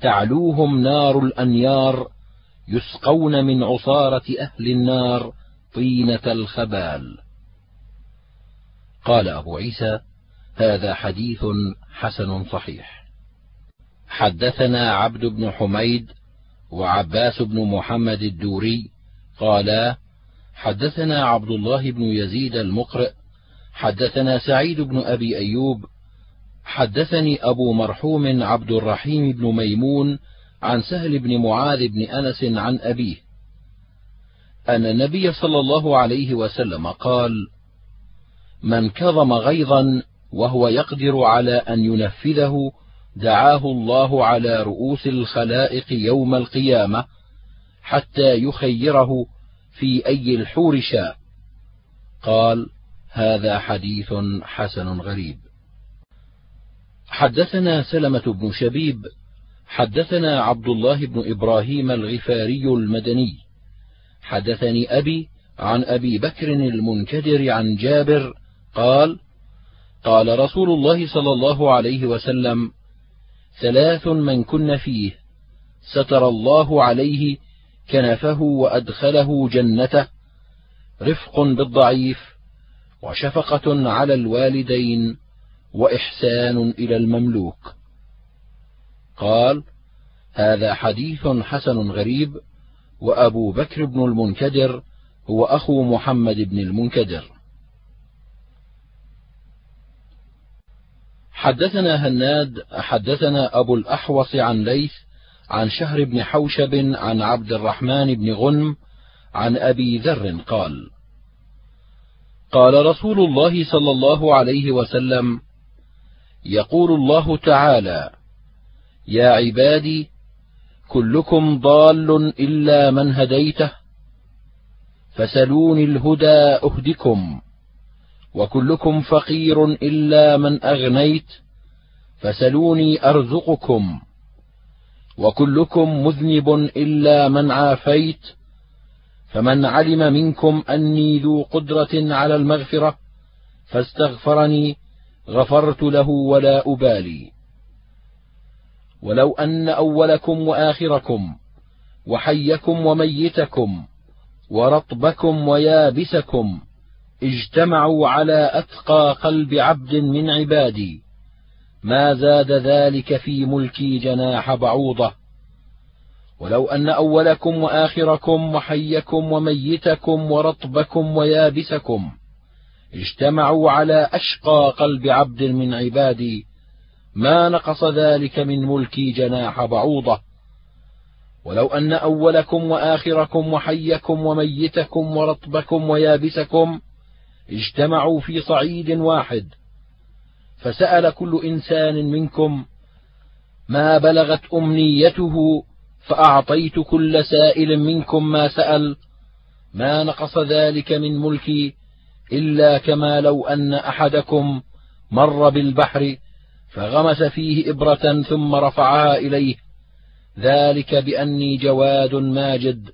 تعلوهم نار الأنيار يسقون من عصارة أهل النار طينة الخبال. قال أبو عيسى هذا حديث حسن صحيح. حدثنا عبد بن حميد وعباس بن محمد الدوري قالا حدثنا عبد الله بن يزيد المقرئ حدثنا سعيد بن أبي أيوب حدثني أبو مرحوم عبد الرحيم بن ميمون عن سهل بن معاذ بن أنس عن أبيه. أن النبي صلى الله عليه وسلم قال من كظم غيظا وهو يقدر على أن ينفذه دعاه الله على رؤوس الخلائق يوم القيامة حتى يخيره في أي الحور شاء. قال هذا حديث حسن غريب. حدثنا سلمة بن شبيب حدثنا عبد الله بن إبراهيم الغفاري المدني. حدثني أبي عن أبي بكر المنكدر عن جابر قال قال رسول الله صلى الله عليه وسلم ثلاث من كن فيه ستر الله عليه كنفه وأدخله جنته رفق بالضعيف وشفقة على الوالدين وإحسان إلى المملوك. قال هذا حديث حسن غريب وأبو بكر بن المنكدر هو أخو محمد بن المنكدر. حدثنا هناد حدثنا أبو الأحوص عن ليث عن شهر بن حوشب عن عبد الرحمن بن غنم عن أبي ذر قال قال رسول الله صلى الله عليه وسلم يقول الله تعالى يا عبادي كلكم ضال إلا من هديته فسلوني الهدى أهدكم وكلكم فقير إلا من أغنيت فسلوني أرزقكم وكلكم مذنب إلا من عافيت فمن علم منكم أني ذو قدرة على المغفرة فاستغفرني غفرت له ولا أبالي. ولو أن أولكم وآخركم وحيكم وميتكم ورطبكم ويابسكم اجتمعوا على أتقى قلب عبد من عبادي. ما زاد ذلك في ملكي جناح بعوضة. ولو أن أولكم وآخركم وحيكم وميتكم ورطبكم ويابسكم اجتمعوا على أشقى قلب عبد من عبادي ما نقص ذلك من ملكي جناح بعوضة. ولو أن أولكم وآخركم وحيكم وميتكم ورطبكم ويابسكم اجتمعوا في صعيد واحد فسأل كل إنسان منكم ما بلغت أمنيته فأعطيت كل سائل منكم ما سأل ما نقص ذلك من ملكي إلا كما لو أن أحدكم مر بالبحر فغمس فيه إبرة ثم رفعها إليه ذلك بأني جواد ماجد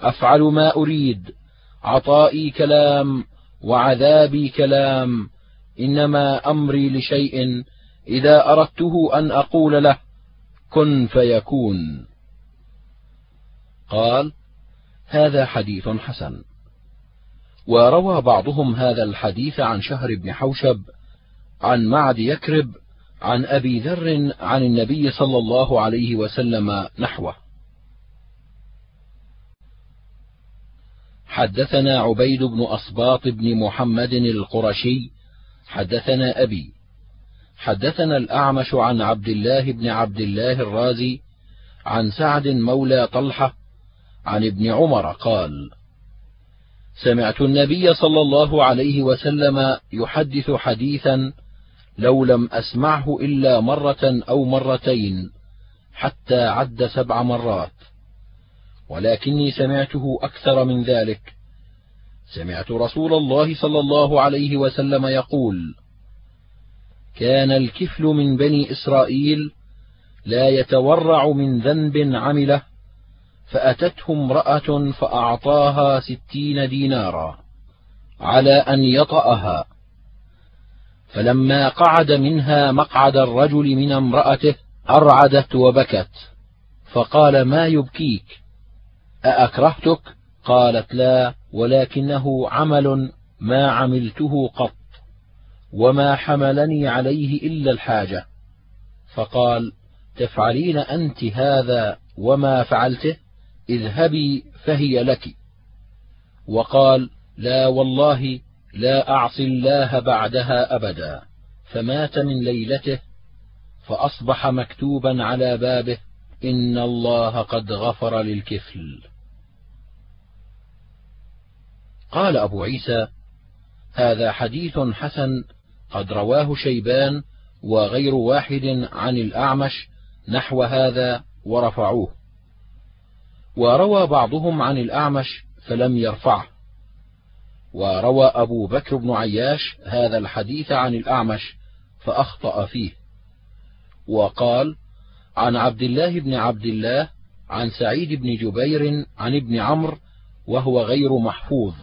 أفعل ما أريد عطائي كلام وعذابي كلام. إنما أمري لشيء إذا أردته أن أقول له كن فيكون. قال هذا حديث حسن. وروى بعضهم هذا الحديث عن شهر بن حوشب عن معد يكرب عن أبي ذر عن النبي صلى الله عليه وسلم نحوه. حدثنا عبيد بن اسباط بن محمد القرشي حدثنا أبي حدثنا الأعمش عن عبد الله بن عبد الله الرازي عن سعد مولى طلحة عن ابن عمر قال سمعت النبي صلى الله عليه وسلم يحدث حديثا لو لم أسمعه إلا مرة أو مرتين حتى عد سبع مرات ولكني سمعته أكثر من ذلك. سمعت رسول الله صلى الله عليه وسلم يقول كان الكفل من بني إسرائيل لا يتورع من ذنب عمله فأتته امرأة فأعطاها ستين دينارا على أن يطأها. فلما قعد منها مقعد الرجل من امرأته أرعدت وبكت فقال ما يبكيك؟ أأكرهتك؟ قالت لا ولكنه عمل ما عملته قط وما حملني عليه إلا الحاجة. فقال تفعلين أنت هذا وما فعلته؟ اذهبي فهي لك. وقال لا والله لا أعصي الله بعدها أبدا فمات من ليلته فأصبح مكتوبا على بابه إن الله قد غفر للكفل. قال أبو عيسى هذا حديث حسن قد رواه شيبان وغير واحد عن الأعمش نحو هذا ورفعوه. وروى بعضهم عن الأعمش فلم يرفعه. وروى أبو بكر بن عياش هذا الحديث عن الأعمش فأخطأ فيه. وقال عن عبد الله بن عبد الله عن سعيد بن جبير عن ابن عمرو وهو غير محفوظ.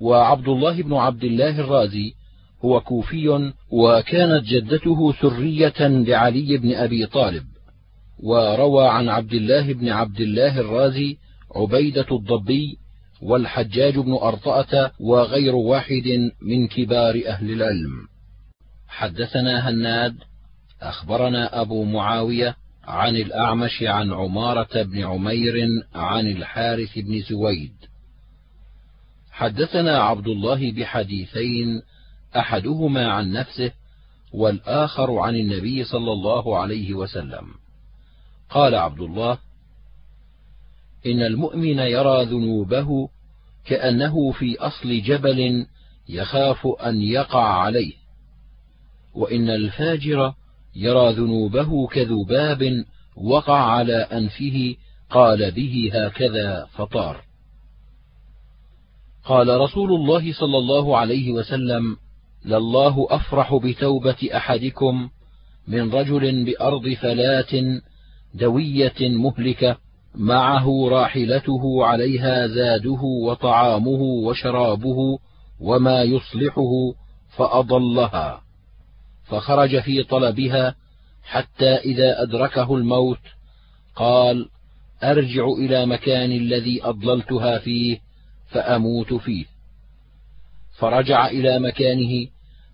وعبد الله بن عبد الله الرازي هو كوفي وكانت جدته سرية لعلي بن أبي طالب وروى عن عبد الله بن عبد الله الرازي عبيدة الضبي والحجاج بن أرطأة وغير واحد من كبار أهل العلم. حدثنا هناد أخبرنا أبو معاوية عن الأعمش عن عمارة بن عمير عن الحارث بن زويد. حدثنا عبد الله بحديثين أحدهما عن نفسه والآخر عن النبي صلى الله عليه وسلم. قال عبد الله إن المؤمن يرى ذنوبه كأنه في أصل جبل يخاف أن يقع عليه وإن الفاجر يرى ذنوبه كذباب وقع على أنفه قال به هكذا فطار. قال رسول الله صلى الله عليه وسلم لله أفرح بتوبة أحدكم من رجل بأرض فلاة دوية مهلكة معه راحلته عليها زاده وطعامه وشرابه وما يصلحه فأضلها فخرج في طلبها حتى إذا أدركه الموت قال أرجع إلى مكان الذي أضللتها فيه فأموت فيه. فرجع إلى مكانه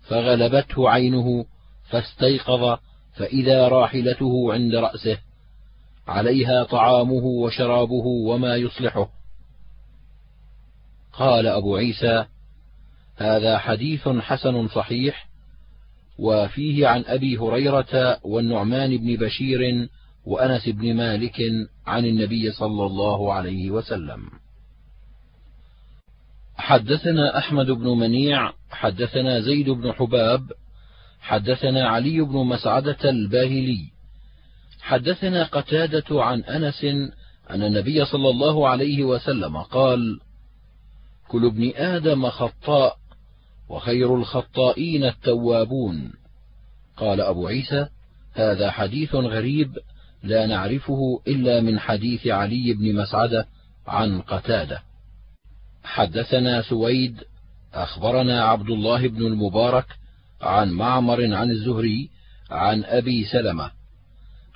فغلبته عينه فاستيقظ فإذا راحلته عند رأسه. عليها طعامه وشرابه وما يصلحه. قال أبو عيسى هذا حديث حسن صحيح وفيه عن أبي هريرة والنعمان بن بشير وأنس بن مالك عن النبي صلى الله عليه وسلم. حدثنا أحمد بن منيع حدثنا زيد بن حباب حدثنا علي بن مسعدة الباهلي حدثنا قتادة عن أنس أن النبي صلى الله عليه وسلم قال: كل ابن آدم خطاء وخير الخطائين التوابون. قال أبو عيسى: هذا حديث غريب لا نعرفه إلا من حديث علي بن مسعدة عن قتادة. حدثنا سويد أخبرنا عبد الله بن المبارك عن معمر عن الزهري عن أبي سلمة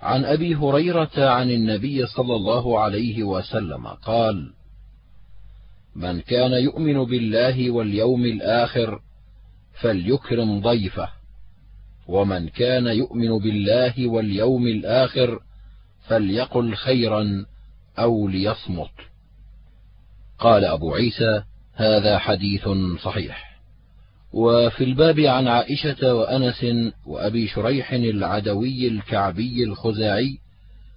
عن أبي هريرة عن النبي صلى الله عليه وسلم قال من كان يؤمن بالله واليوم الآخر فليكرم ضيفه ومن كان يؤمن بالله واليوم الآخر فليقل خيرا أو ليصمت. قال أبو عيسى هذا حديث صحيح. وفي الباب عن عائشة وأنس وأبي شريح العدوي الكعبي الخزاعي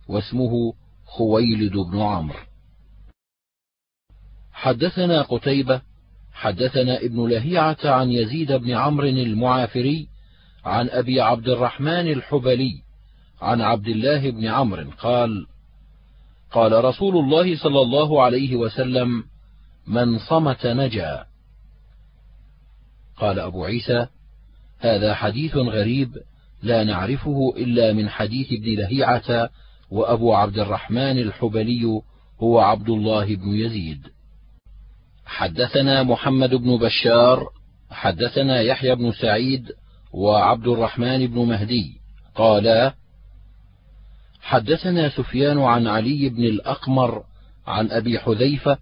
واسمه خويلد بن عمرو. حدثنا قتيبة حدثنا ابن لهيعة عن يزيد بن عمرو المعافري عن أبي عبد الرحمن الحبلي عن عبد الله بن عمرو قال قال رسول الله صلى الله عليه وسلم من صمت نجا. قال أبو عيسى هذا حديث غريب لا نعرفه إلا من حديث ابن لهيعة وأبو عبد الرحمن الحبلي هو عبد الله بن يزيد. حدثنا محمد بن بشار حدثنا يحيى بن سعيد وعبد الرحمن بن مهدي. قالا حدثنا سفيان عن علي بن الأقمر عن أبي حذيفة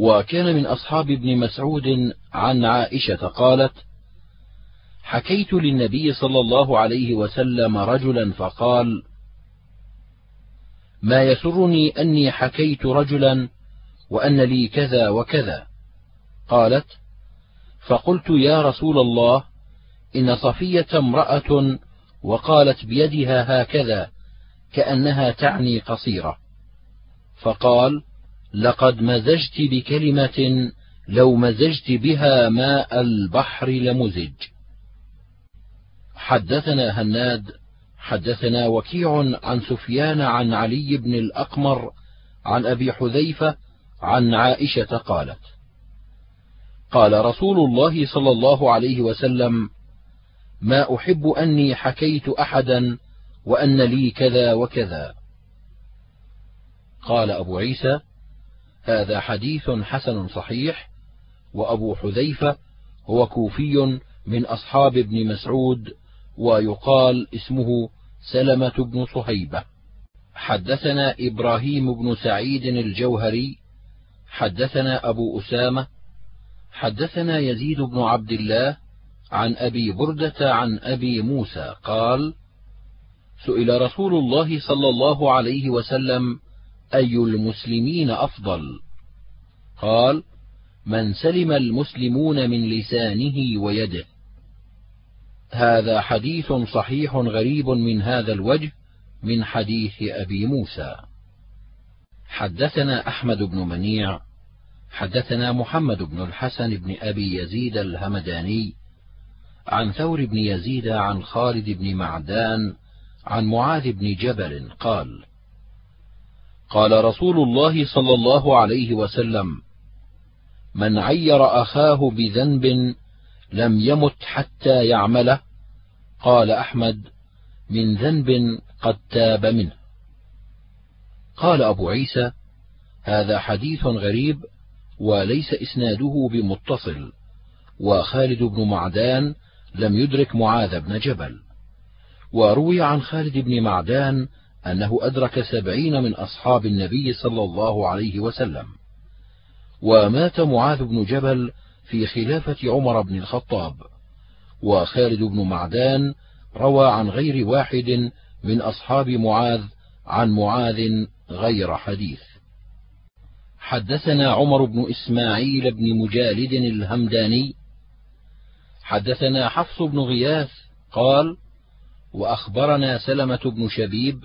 وكان من أصحاب ابن مسعود عن عائشة قالت: حكيت للنبي صلى الله عليه وسلم رجلا فقال: ما يسرني أني حكيت رجلا وأن لي كذا وكذا. قالت: فقلت يا رسول الله إن صفية امرأة وقالت بيدها هكذا كأنها تعني قصيرة. فقال: لقد مزجت بكلمة لو مزجت بها ماء البحر لمزج. حدثنا هناد حدثنا وكيع عن سفيان عن علي بن الأقمر عن أبي حذيفة عن عائشة قالت: قال رسول الله صلى الله عليه وسلم: ما أحب أني حكيت أحدا وأن لي كذا وكذا. قال أبو عيسى: هذا حديث حسن صحيح وأبو حذيفة هو كوفي من أصحاب ابن مسعود ويقال اسمه سلمة بن صهيبة. حدثنا إبراهيم بن سعيد الجوهري حدثنا أبو أسامة حدثنا يزيد بن عبد الله عن أبي بردة عن أبي موسى قال سئل رسول الله صلى الله عليه وسلم أي المسلمين أفضل؟ قال من سلم المسلمون من لسانه ويده. هذا حديث صحيح غريب من هذا الوجه من حديث أبي موسى. حدثنا أحمد بن منيع حدثنا محمد بن الحسن بن أبي يزيد الهمداني عن ثور بن يزيد عن خالد بن معدان عن معاذ بن جبل قال قال رسول الله صلى الله عليه وسلم من عير أخاه بذنب لم يمت حتى يعمله قال أحمد من ذنب قد تاب منه. قال أبو عيسى هذا حديث غريب وليس إسناده بمتصل وخالد بن معدان لم يدرك معاذ بن جبل وروي عن خالد بن معدان أنه أدرك سبعين من أصحاب النبي صلى الله عليه وسلم. ومات معاذ بن جبل في خلافة عمر بن الخطاب. وخالد بن معدان روى عن غير واحد من أصحاب معاذ عن معاذ غير حديث. حدثنا عمر بن إسماعيل بن مجالد الهمداني. حدثنا حفص بن غياث قال وأخبرنا سلمة بن شبيب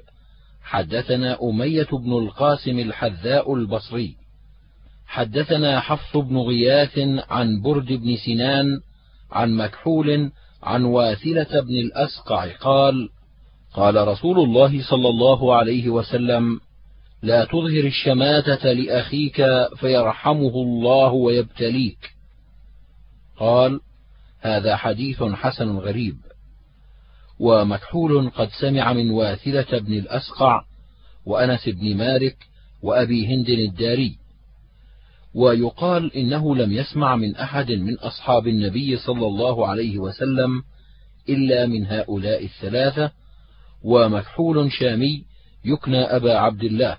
حدثنا أمية بن القاسم الحذاء البصري. حدثنا حفص بن غياث عن برد بن سنان عن مكحول عن واثلة بن الأسقع قال قال رسول الله صلى الله عليه وسلم لا تظهر الشماتة لأخيك فيرحمه الله ويبتليك. قال هذا حديث حسن غريب. ومكحول قد سمع من واثلة بن الأسقع وأنس بن مالك وأبي هند الداري. ويقال إنه لم يسمع من أحد من أصحاب النبي صلى الله عليه وسلم إلا من هؤلاء الثلاثة ومكحول شامي يكنى أبا عبد الله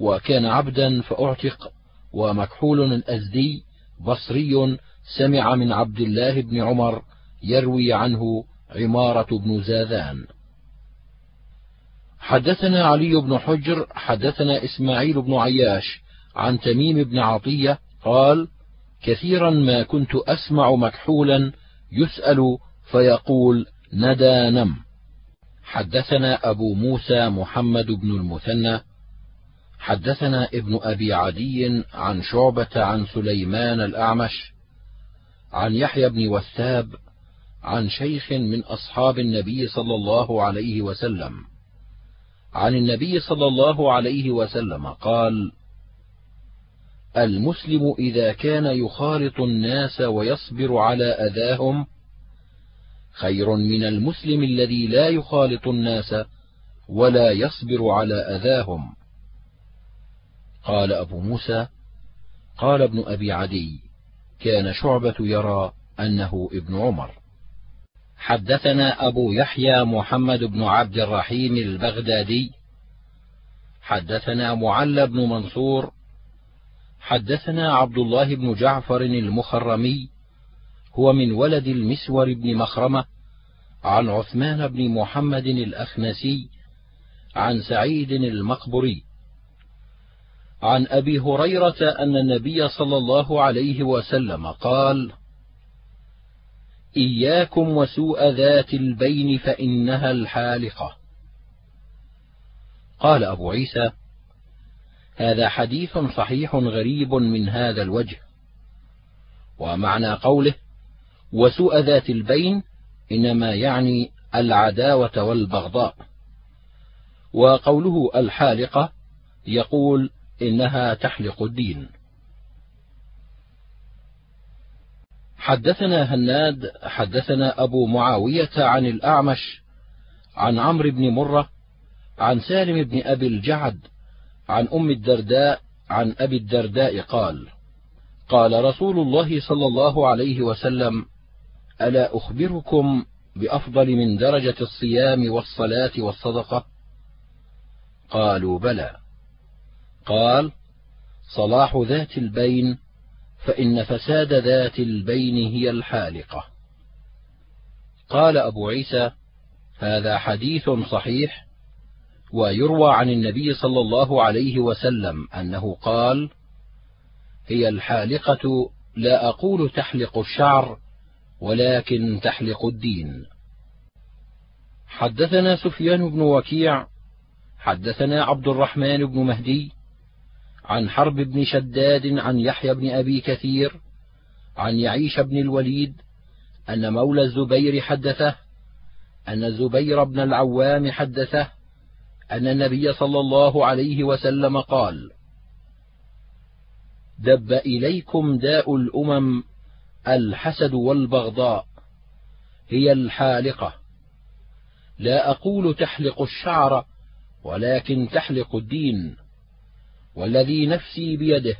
وكان عبدا فأعتق ومكحول الأزدي بصري سمع من عبد الله بن عمر يروي عنه عمارة بن زاذان. حدثنا علي بن حجر حدثنا إسماعيل بن عياش عن تميم بن عطية قال كثيرا ما كنت أسمع مكحولا يسأل فيقول ندى نم حدثنا أبو موسى محمد بن المثنى. حدثنا ابن أبي عدي عن شعبة عن سليمان الأعمش. عن يحيى بن وثاب عن شيخ من أصحاب النبي صلى الله عليه وسلم عن النبي صلى الله عليه وسلم قال المسلم إذا كان يخالط الناس ويصبر على أذاهم خير من المسلم الذي لا يخالط الناس ولا يصبر على أذاهم قال أبو موسى قال ابن أبي عدي كان شعبة يرى أنه ابن عمر. حدثنا أبو يحيى محمد بن عبد الرحيم البغدادي، حدثنا معل بن منصور، حدثنا عبد الله بن جعفر المخرمي، هو من ولد المسور بن مخرمة، عن عثمان بن محمد الأخنسي، عن سعيد المقبري، عن أبي هريرة أن النبي صلى الله عليه وسلم قال إياكم وسوء ذات البين فإنها الحالقة. قال أبو عيسى هذا حديث صحيح غريب من هذا الوجه. ومعنى قوله وسوء ذات البين إنما يعني العداوة والبغضاء. وقوله الحالقة يقول إنها تحلق الدين. حدثنا هناد حدثنا أبو معاوية عن الأعمش عن عمرو بن مرة عن سالم بن أبي الجعد عن أم الدرداء عن أبي الدرداء قال: قال رسول الله صلى الله عليه وسلم: ألا أخبركم بأفضل من درجة الصيام والصلاة والصدقة؟ قالوا بلى. قال صلاح ذات البين فإن فساد ذات البين هي الحالقة. قال أبو عيسى هذا حديث صحيح ويروى عن النبي صلى الله عليه وسلم أنه قال هي الحالقة لا أقول تحلق الشعر ولكن تحلق الدين. حدثنا سفيان بن وكيع حدثنا عبد الرحمن بن مهدي عن حرب بن شداد عن يحيى بن أبي كثير عن يعيش بن الوليد أن مولى الزبير حدثه أن الزبير بن العوام حدثه أن النبي صلى الله عليه وسلم قال: دب إليكم داء الأمم الحسد والبغضاء هي الحالقة. لا أقول تحلق الشعر ولكن تحلق الدين. والذي نفسي بيده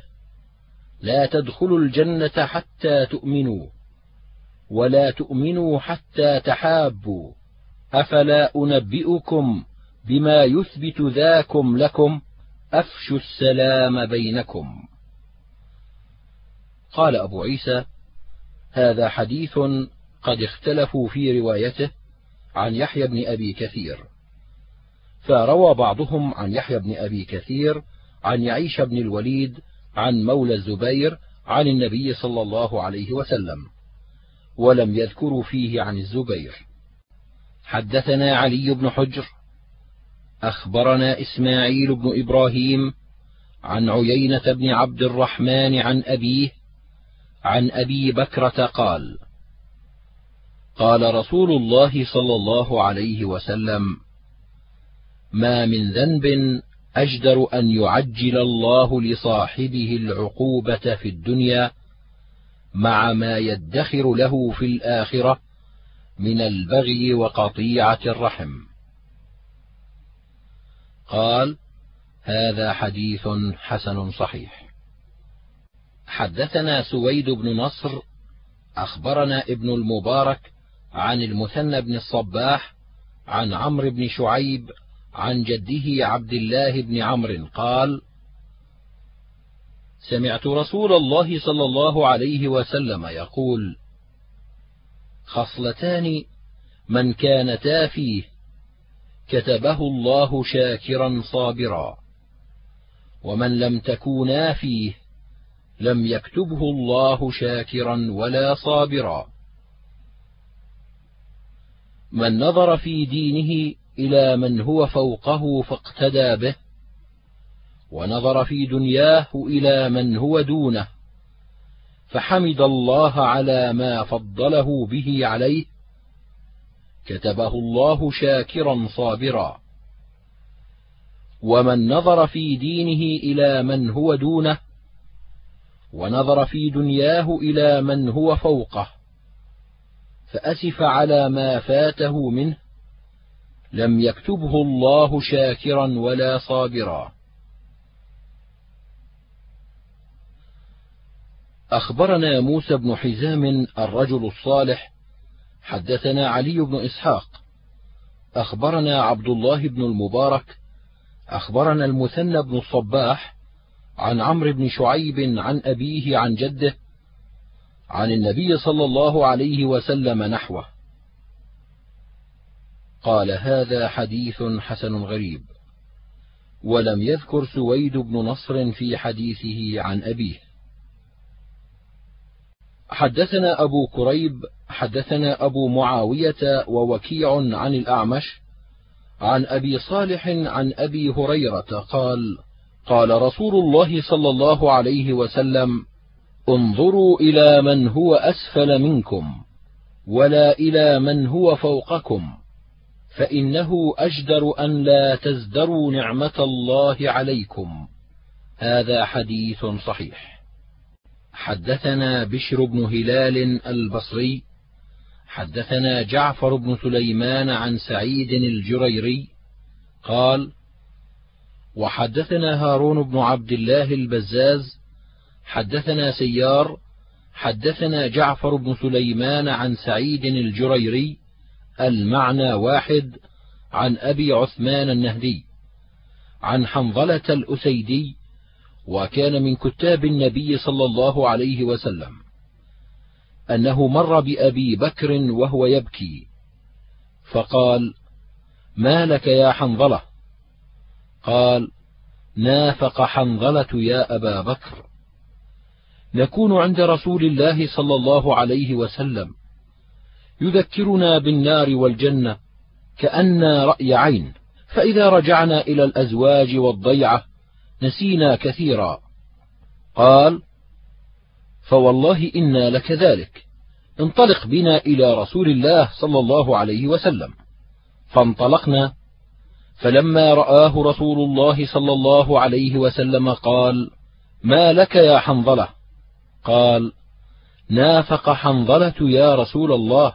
لا تدخلوا الجنة حتى تؤمنوا ولا تؤمنوا حتى تحابوا. أفلا أنبئكم بما يثبت ذاكم لكم؟ أفشوا السلام بينكم. قال أبو عيسى هذا حديث قد اختلفوا في روايته عن يحيى بن أبي كثير. فروى بعضهم عن يحيى بن أبي كثير عن يعيش بن الوليد عن مولى الزبير عن النبي صلى الله عليه وسلم ولم يذكروا فيه عن الزبير. حدثنا علي بن حجر أخبرنا إسماعيل بن إبراهيم عن عيينة بن عبد الرحمن عن أبيه عن أبي بكرة قال قال رسول الله صلى الله عليه وسلم ما من ذنب أجدر أن يعجل الله لصاحبه العقوبة في الدنيا مع ما يدخر له في الآخرة من البغي وقطيعة الرحم. قال هذا حديث حسن صحيح. حدثنا سويد بن نصر أخبرنا ابن المبارك عن المثنى بن الصباح عن عمرو بن شعيب عن جده عبد الله بن عمرو قال سمعت رسول الله صلى الله عليه وسلم يقول خصلتان من كانتا فيه كتبه الله شاكرا صابرا ومن لم تكونا فيه لم يكتبه الله شاكرا ولا صابرا. من نظر في دينه إلى من هو فوقه فاقتدى به ونظر في دنياه إلى من هو دونه فحمد الله على ما فضله به عليه كتبه الله شاكرا صابرا. ومن نظر في دينه إلى من هو دونه ونظر في دنياه إلى من هو فوقه فأسف على ما فاته منه لم يكتبه الله شاكرا ولا صابرا. أخبرنا موسى بن حزام الرجل الصالح حدثنا علي بن إسحاق. أخبرنا عبد الله بن المبارك أخبرنا المثنى بن الصباح عن عمرو بن شعيب عن أبيه عن جده عن النبي صلى الله عليه وسلم نحوه. قال هذا حديث حسن غريب. ولم يذكر سويد بن نصر في حديثه عن أبيه. حدثنا أبو كريب حدثنا أبو معاوية ووكيع عن الأعمش عن أبي صالح عن أبي هريرة قال قال رسول الله صلى الله عليه وسلم انظروا إلى من هو أسفل منكم ولا إلى من هو فوقكم. فإنه أجدر أن لا تزدروا نعمة الله عليكم. هذا حديث صحيح. حدثنا بشر بن هلال البصري حدثنا جعفر بن سليمان عن سعيد الجريري قال وحدثنا هارون بن عبد الله البزاز حدثنا سيار حدثنا جعفر بن سليمان عن سعيد الجريري المعنى واحد عن أبي عثمان النهدي عن حنظلة الأسيدي وكان من كتاب النبي صلى الله عليه وسلم أنه مر بأبي بكر وهو يبكي فقال ما لك يا حنظلة؟ قال نافق حنظلة يا أبا بكر. نكون عند رسول الله صلى الله عليه وسلم يذكرنا بالنار والجنة كانا رأي عين فإذا رجعنا إلى الأزواج والضيعة نسينا كثيرا. قال فوالله إنا لكذلك انطلق بنا إلى رسول الله صلى الله عليه وسلم. فانطلقنا فلما رآه رسول الله صلى الله عليه وسلم قال ما لك يا حنظلة؟ قال نافق حنظلة يا رسول الله.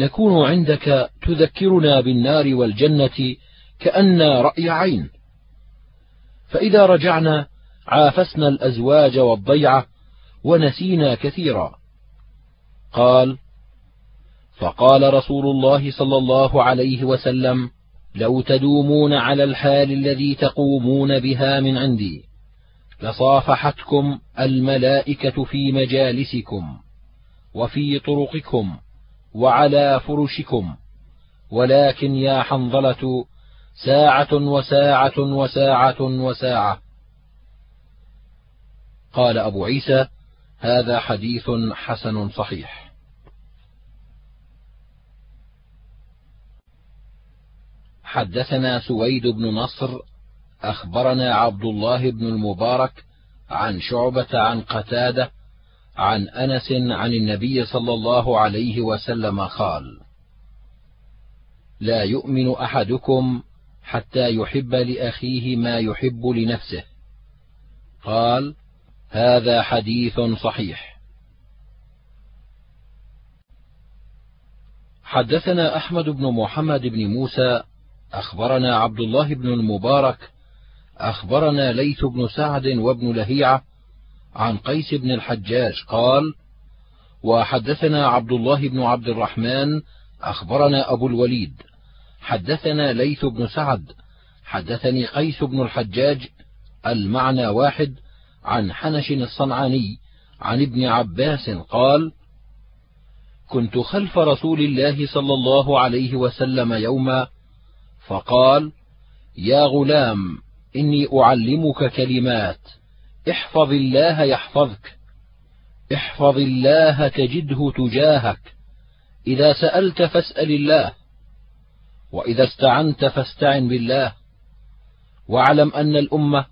نكون عندك تذكرنا بالنار والجنة كانا رأي عين. فإذا رجعنا عافسنا الأزواج والضيعة ونسينا كثيرا. قال فقال رسول الله صلى الله عليه وسلم لو تدومون على الحال الذي تقومون بها من عندي لصافحتكم الملائكة في مجالسكم وفي طرقكم. وعلى فرشكم. ولكن يا حنظلة ساعة وساعة وساعة وساعة. قال أبو عيسى هذا حديث حسن صحيح. حدثنا سويد بن نصر أخبرنا عبد الله بن المبارك عن شعبة عن قتادة عن أنس عن النبي صلى الله عليه وسلم قال لا يؤمن أحدكم حتى يحب لأخيه ما يحب لنفسه. قال هذا حديث صحيح. حدثنا أحمد بن محمد بن موسى أخبرنا عبد الله بن المبارك أخبرنا ليث بن سعد وابن لهيعة عن قيس بن الحجاج قال وحدثنا عبد الله بن عبد الرحمن أخبرنا أبو الوليد. حدثنا ليث بن سعد. حدثني قيس بن الحجاج المعنى واحد عن حنش الصنعاني عن ابن عباس قال كنت خلف رسول الله صلى الله عليه وسلم يوما فقال يا غلام إني أعلمك كلمات. احفظ الله يحفظك. احفظ الله تجده تجاهك. إذا سألت فاسأل الله. وإذا استعنت فاستعن بالله. واعلم أن الأمة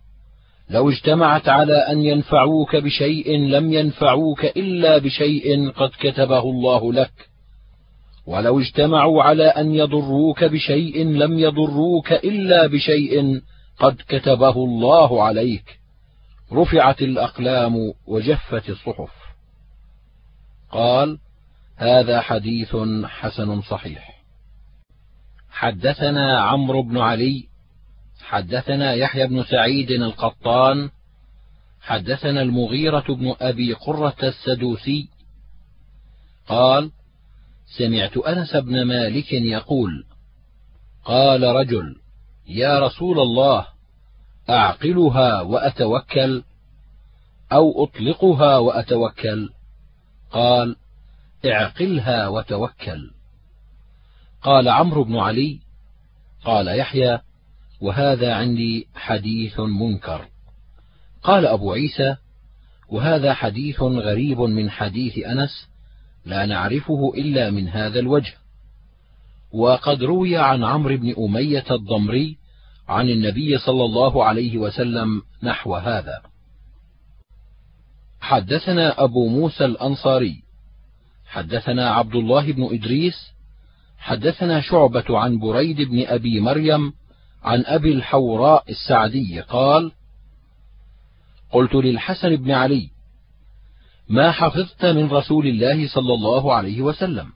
لو اجتمعت على أن ينفعوك بشيء لم ينفعوك إلا بشيء قد كتبه الله لك. ولو اجتمعوا على أن يضروك بشيء لم يضروك إلا بشيء قد كتبه الله عليك. رفعت الأقلام وجفت الصحف. قال هذا حديث حسن صحيح. حدثنا عمرو بن علي حدثنا يحيى بن سعيد القطان حدثنا المغيرة بن أبي قرة السدوسي. قال: سمعت أنس بن مالك يقول: قال رجل: يا رسول الله أعقلها وأتوكل أو أطلقها وأتوكل؟ قال: اعقلها وتوكل. قال عمرو بن علي: قال يحيى: وهذا عندي حديث منكر قال أبو عيسى وهذا حديث غريب من حديث أنس لا نعرفه إلا من هذا الوجه وقد روي عن عمرو بن أمية الضمري عن النبي صلى الله عليه وسلم نحو هذا. حدثنا أبو موسى الأنصاري حدثنا عبد الله بن إدريس حدثنا شعبة عن بريد بن أبي مريم عن أبي الحوراء السعدي قال قلت للحسن بن علي ما حفظت من رسول الله صلى الله عليه وسلم؟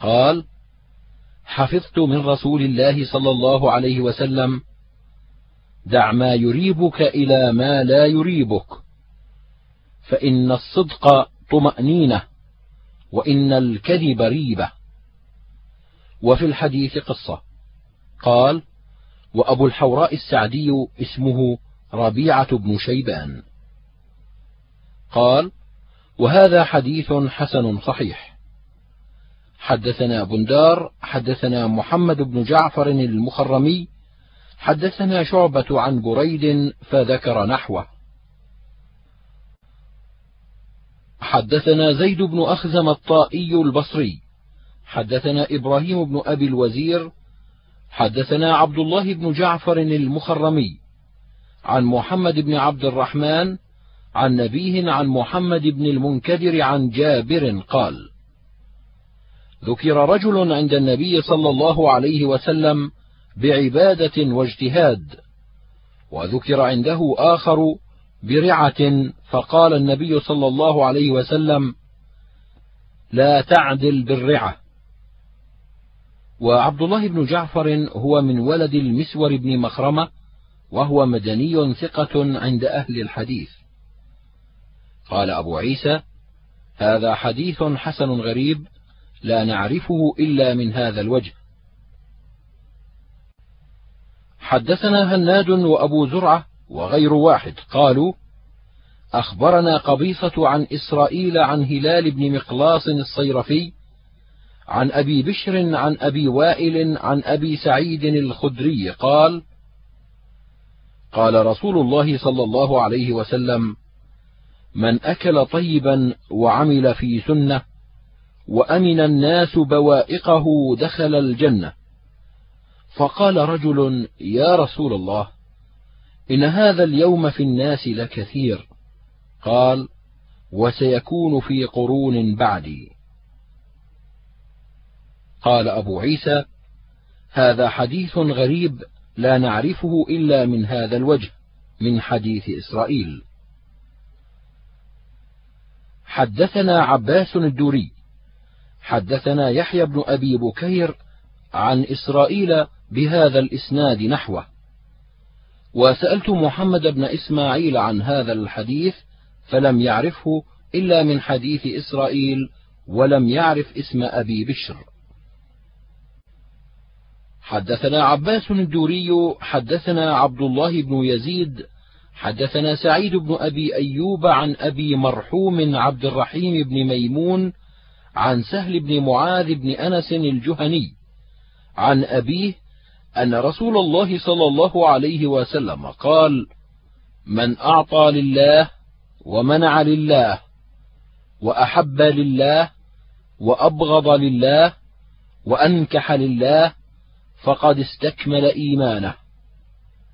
قال حفظت من رسول الله صلى الله عليه وسلم دع ما يريبك إلى ما لا يريبك فإن الصدق طمأنينة وإن الكذب ريبة. وفي الحديث قصة. قال وأبو الحوراء السعدي اسمه ربيعة بن شيبان. قال وهذا حديث حسن صحيح. حدثنا بندار حدثنا محمد بن جعفر المخرمي حدثنا شعبة عن بريد فذكر نحوه. حدثنا زيد بن أخزم الطائي البصري حدثنا إبراهيم بن أبي الوزير حدثنا عبد الله بن جعفر المخرمي عن محمد بن عبد الرحمن عن نبيه عن محمد بن المنكدر عن جابر قال ذكر رجل عند النبي صلى الله عليه وسلم بعبادة واجتهاد وذكر عنده آخر برعة فقال النبي صلى الله عليه وسلم لا تعدل بالرعة. وعبد الله بن جعفر هو من ولد المسور بن مخرمة وهو مدني ثقة عند أهل الحديث. قال أبو عيسى هذا حديث حسن غريب لا نعرفه إلا من هذا الوجه. حدثنا هناد وأبو زرعة وغير واحد قالوا أخبرنا قبيصة عن إسرائيل عن هلال بن مقلاص الصيرفي عن أبي بشر عن أبي وائل عن أبي سعيد الخدري قال قال رسول الله صلى الله عليه وسلم من أكل طيبا وعمل في سنة وأمن الناس بوائقه دخل الجنة. فقال رجل يا رسول الله إن هذا اليوم في الناس لكثير. قال وسيكون في قرون بعدي. قال أبو عيسى هذا حديث غريب لا نعرفه إلا من هذا الوجه من حديث إسرائيل. حدثنا عباس الدوري حدثنا يحيى بن أبي بكير عن إسرائيل بهذا الإسناد نحوه. وسألت محمد بن إسماعيل عن هذا الحديث فلم يعرفه إلا من حديث إسرائيل ولم يعرف اسم أبي بشر. حدثنا عباس الدوري حدثنا عبد الله بن يزيد حدثنا سعيد بن أبي أيوب عن أبي مرحوم عبد الرحيم بن ميمون عن سهل بن معاذ بن أنس الجهني عن أبيه أن رسول الله صلى الله عليه وسلم قال من أعطى لله ومنع لله وأحب لله وأبغض لله وأنكح لله فقد استكمل إيمانه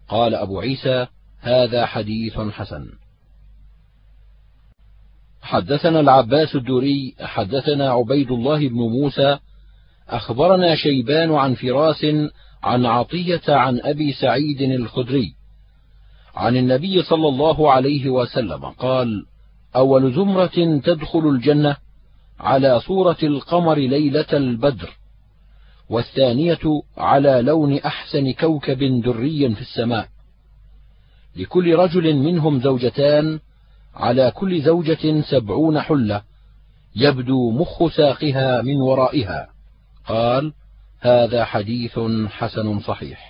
قال أبو عيسى هذا حديث حسن حدثنا العباس الدوري حدثنا عبيد الله بن موسى أخبرنا شيبان عن فراس عن عطية عن أبي سعيد الخدري عن النبي صلى الله عليه وسلم قال أول زمرة تدخل الجنة على صورة القمر ليلة البدر والثانية على لون أحسن كوكب دري في السماء. لكل رجل منهم زوجتان على كل زوجة سبعون حلة يبدو مخ ساقها من ورائها. قال هذا حديث حسن صحيح.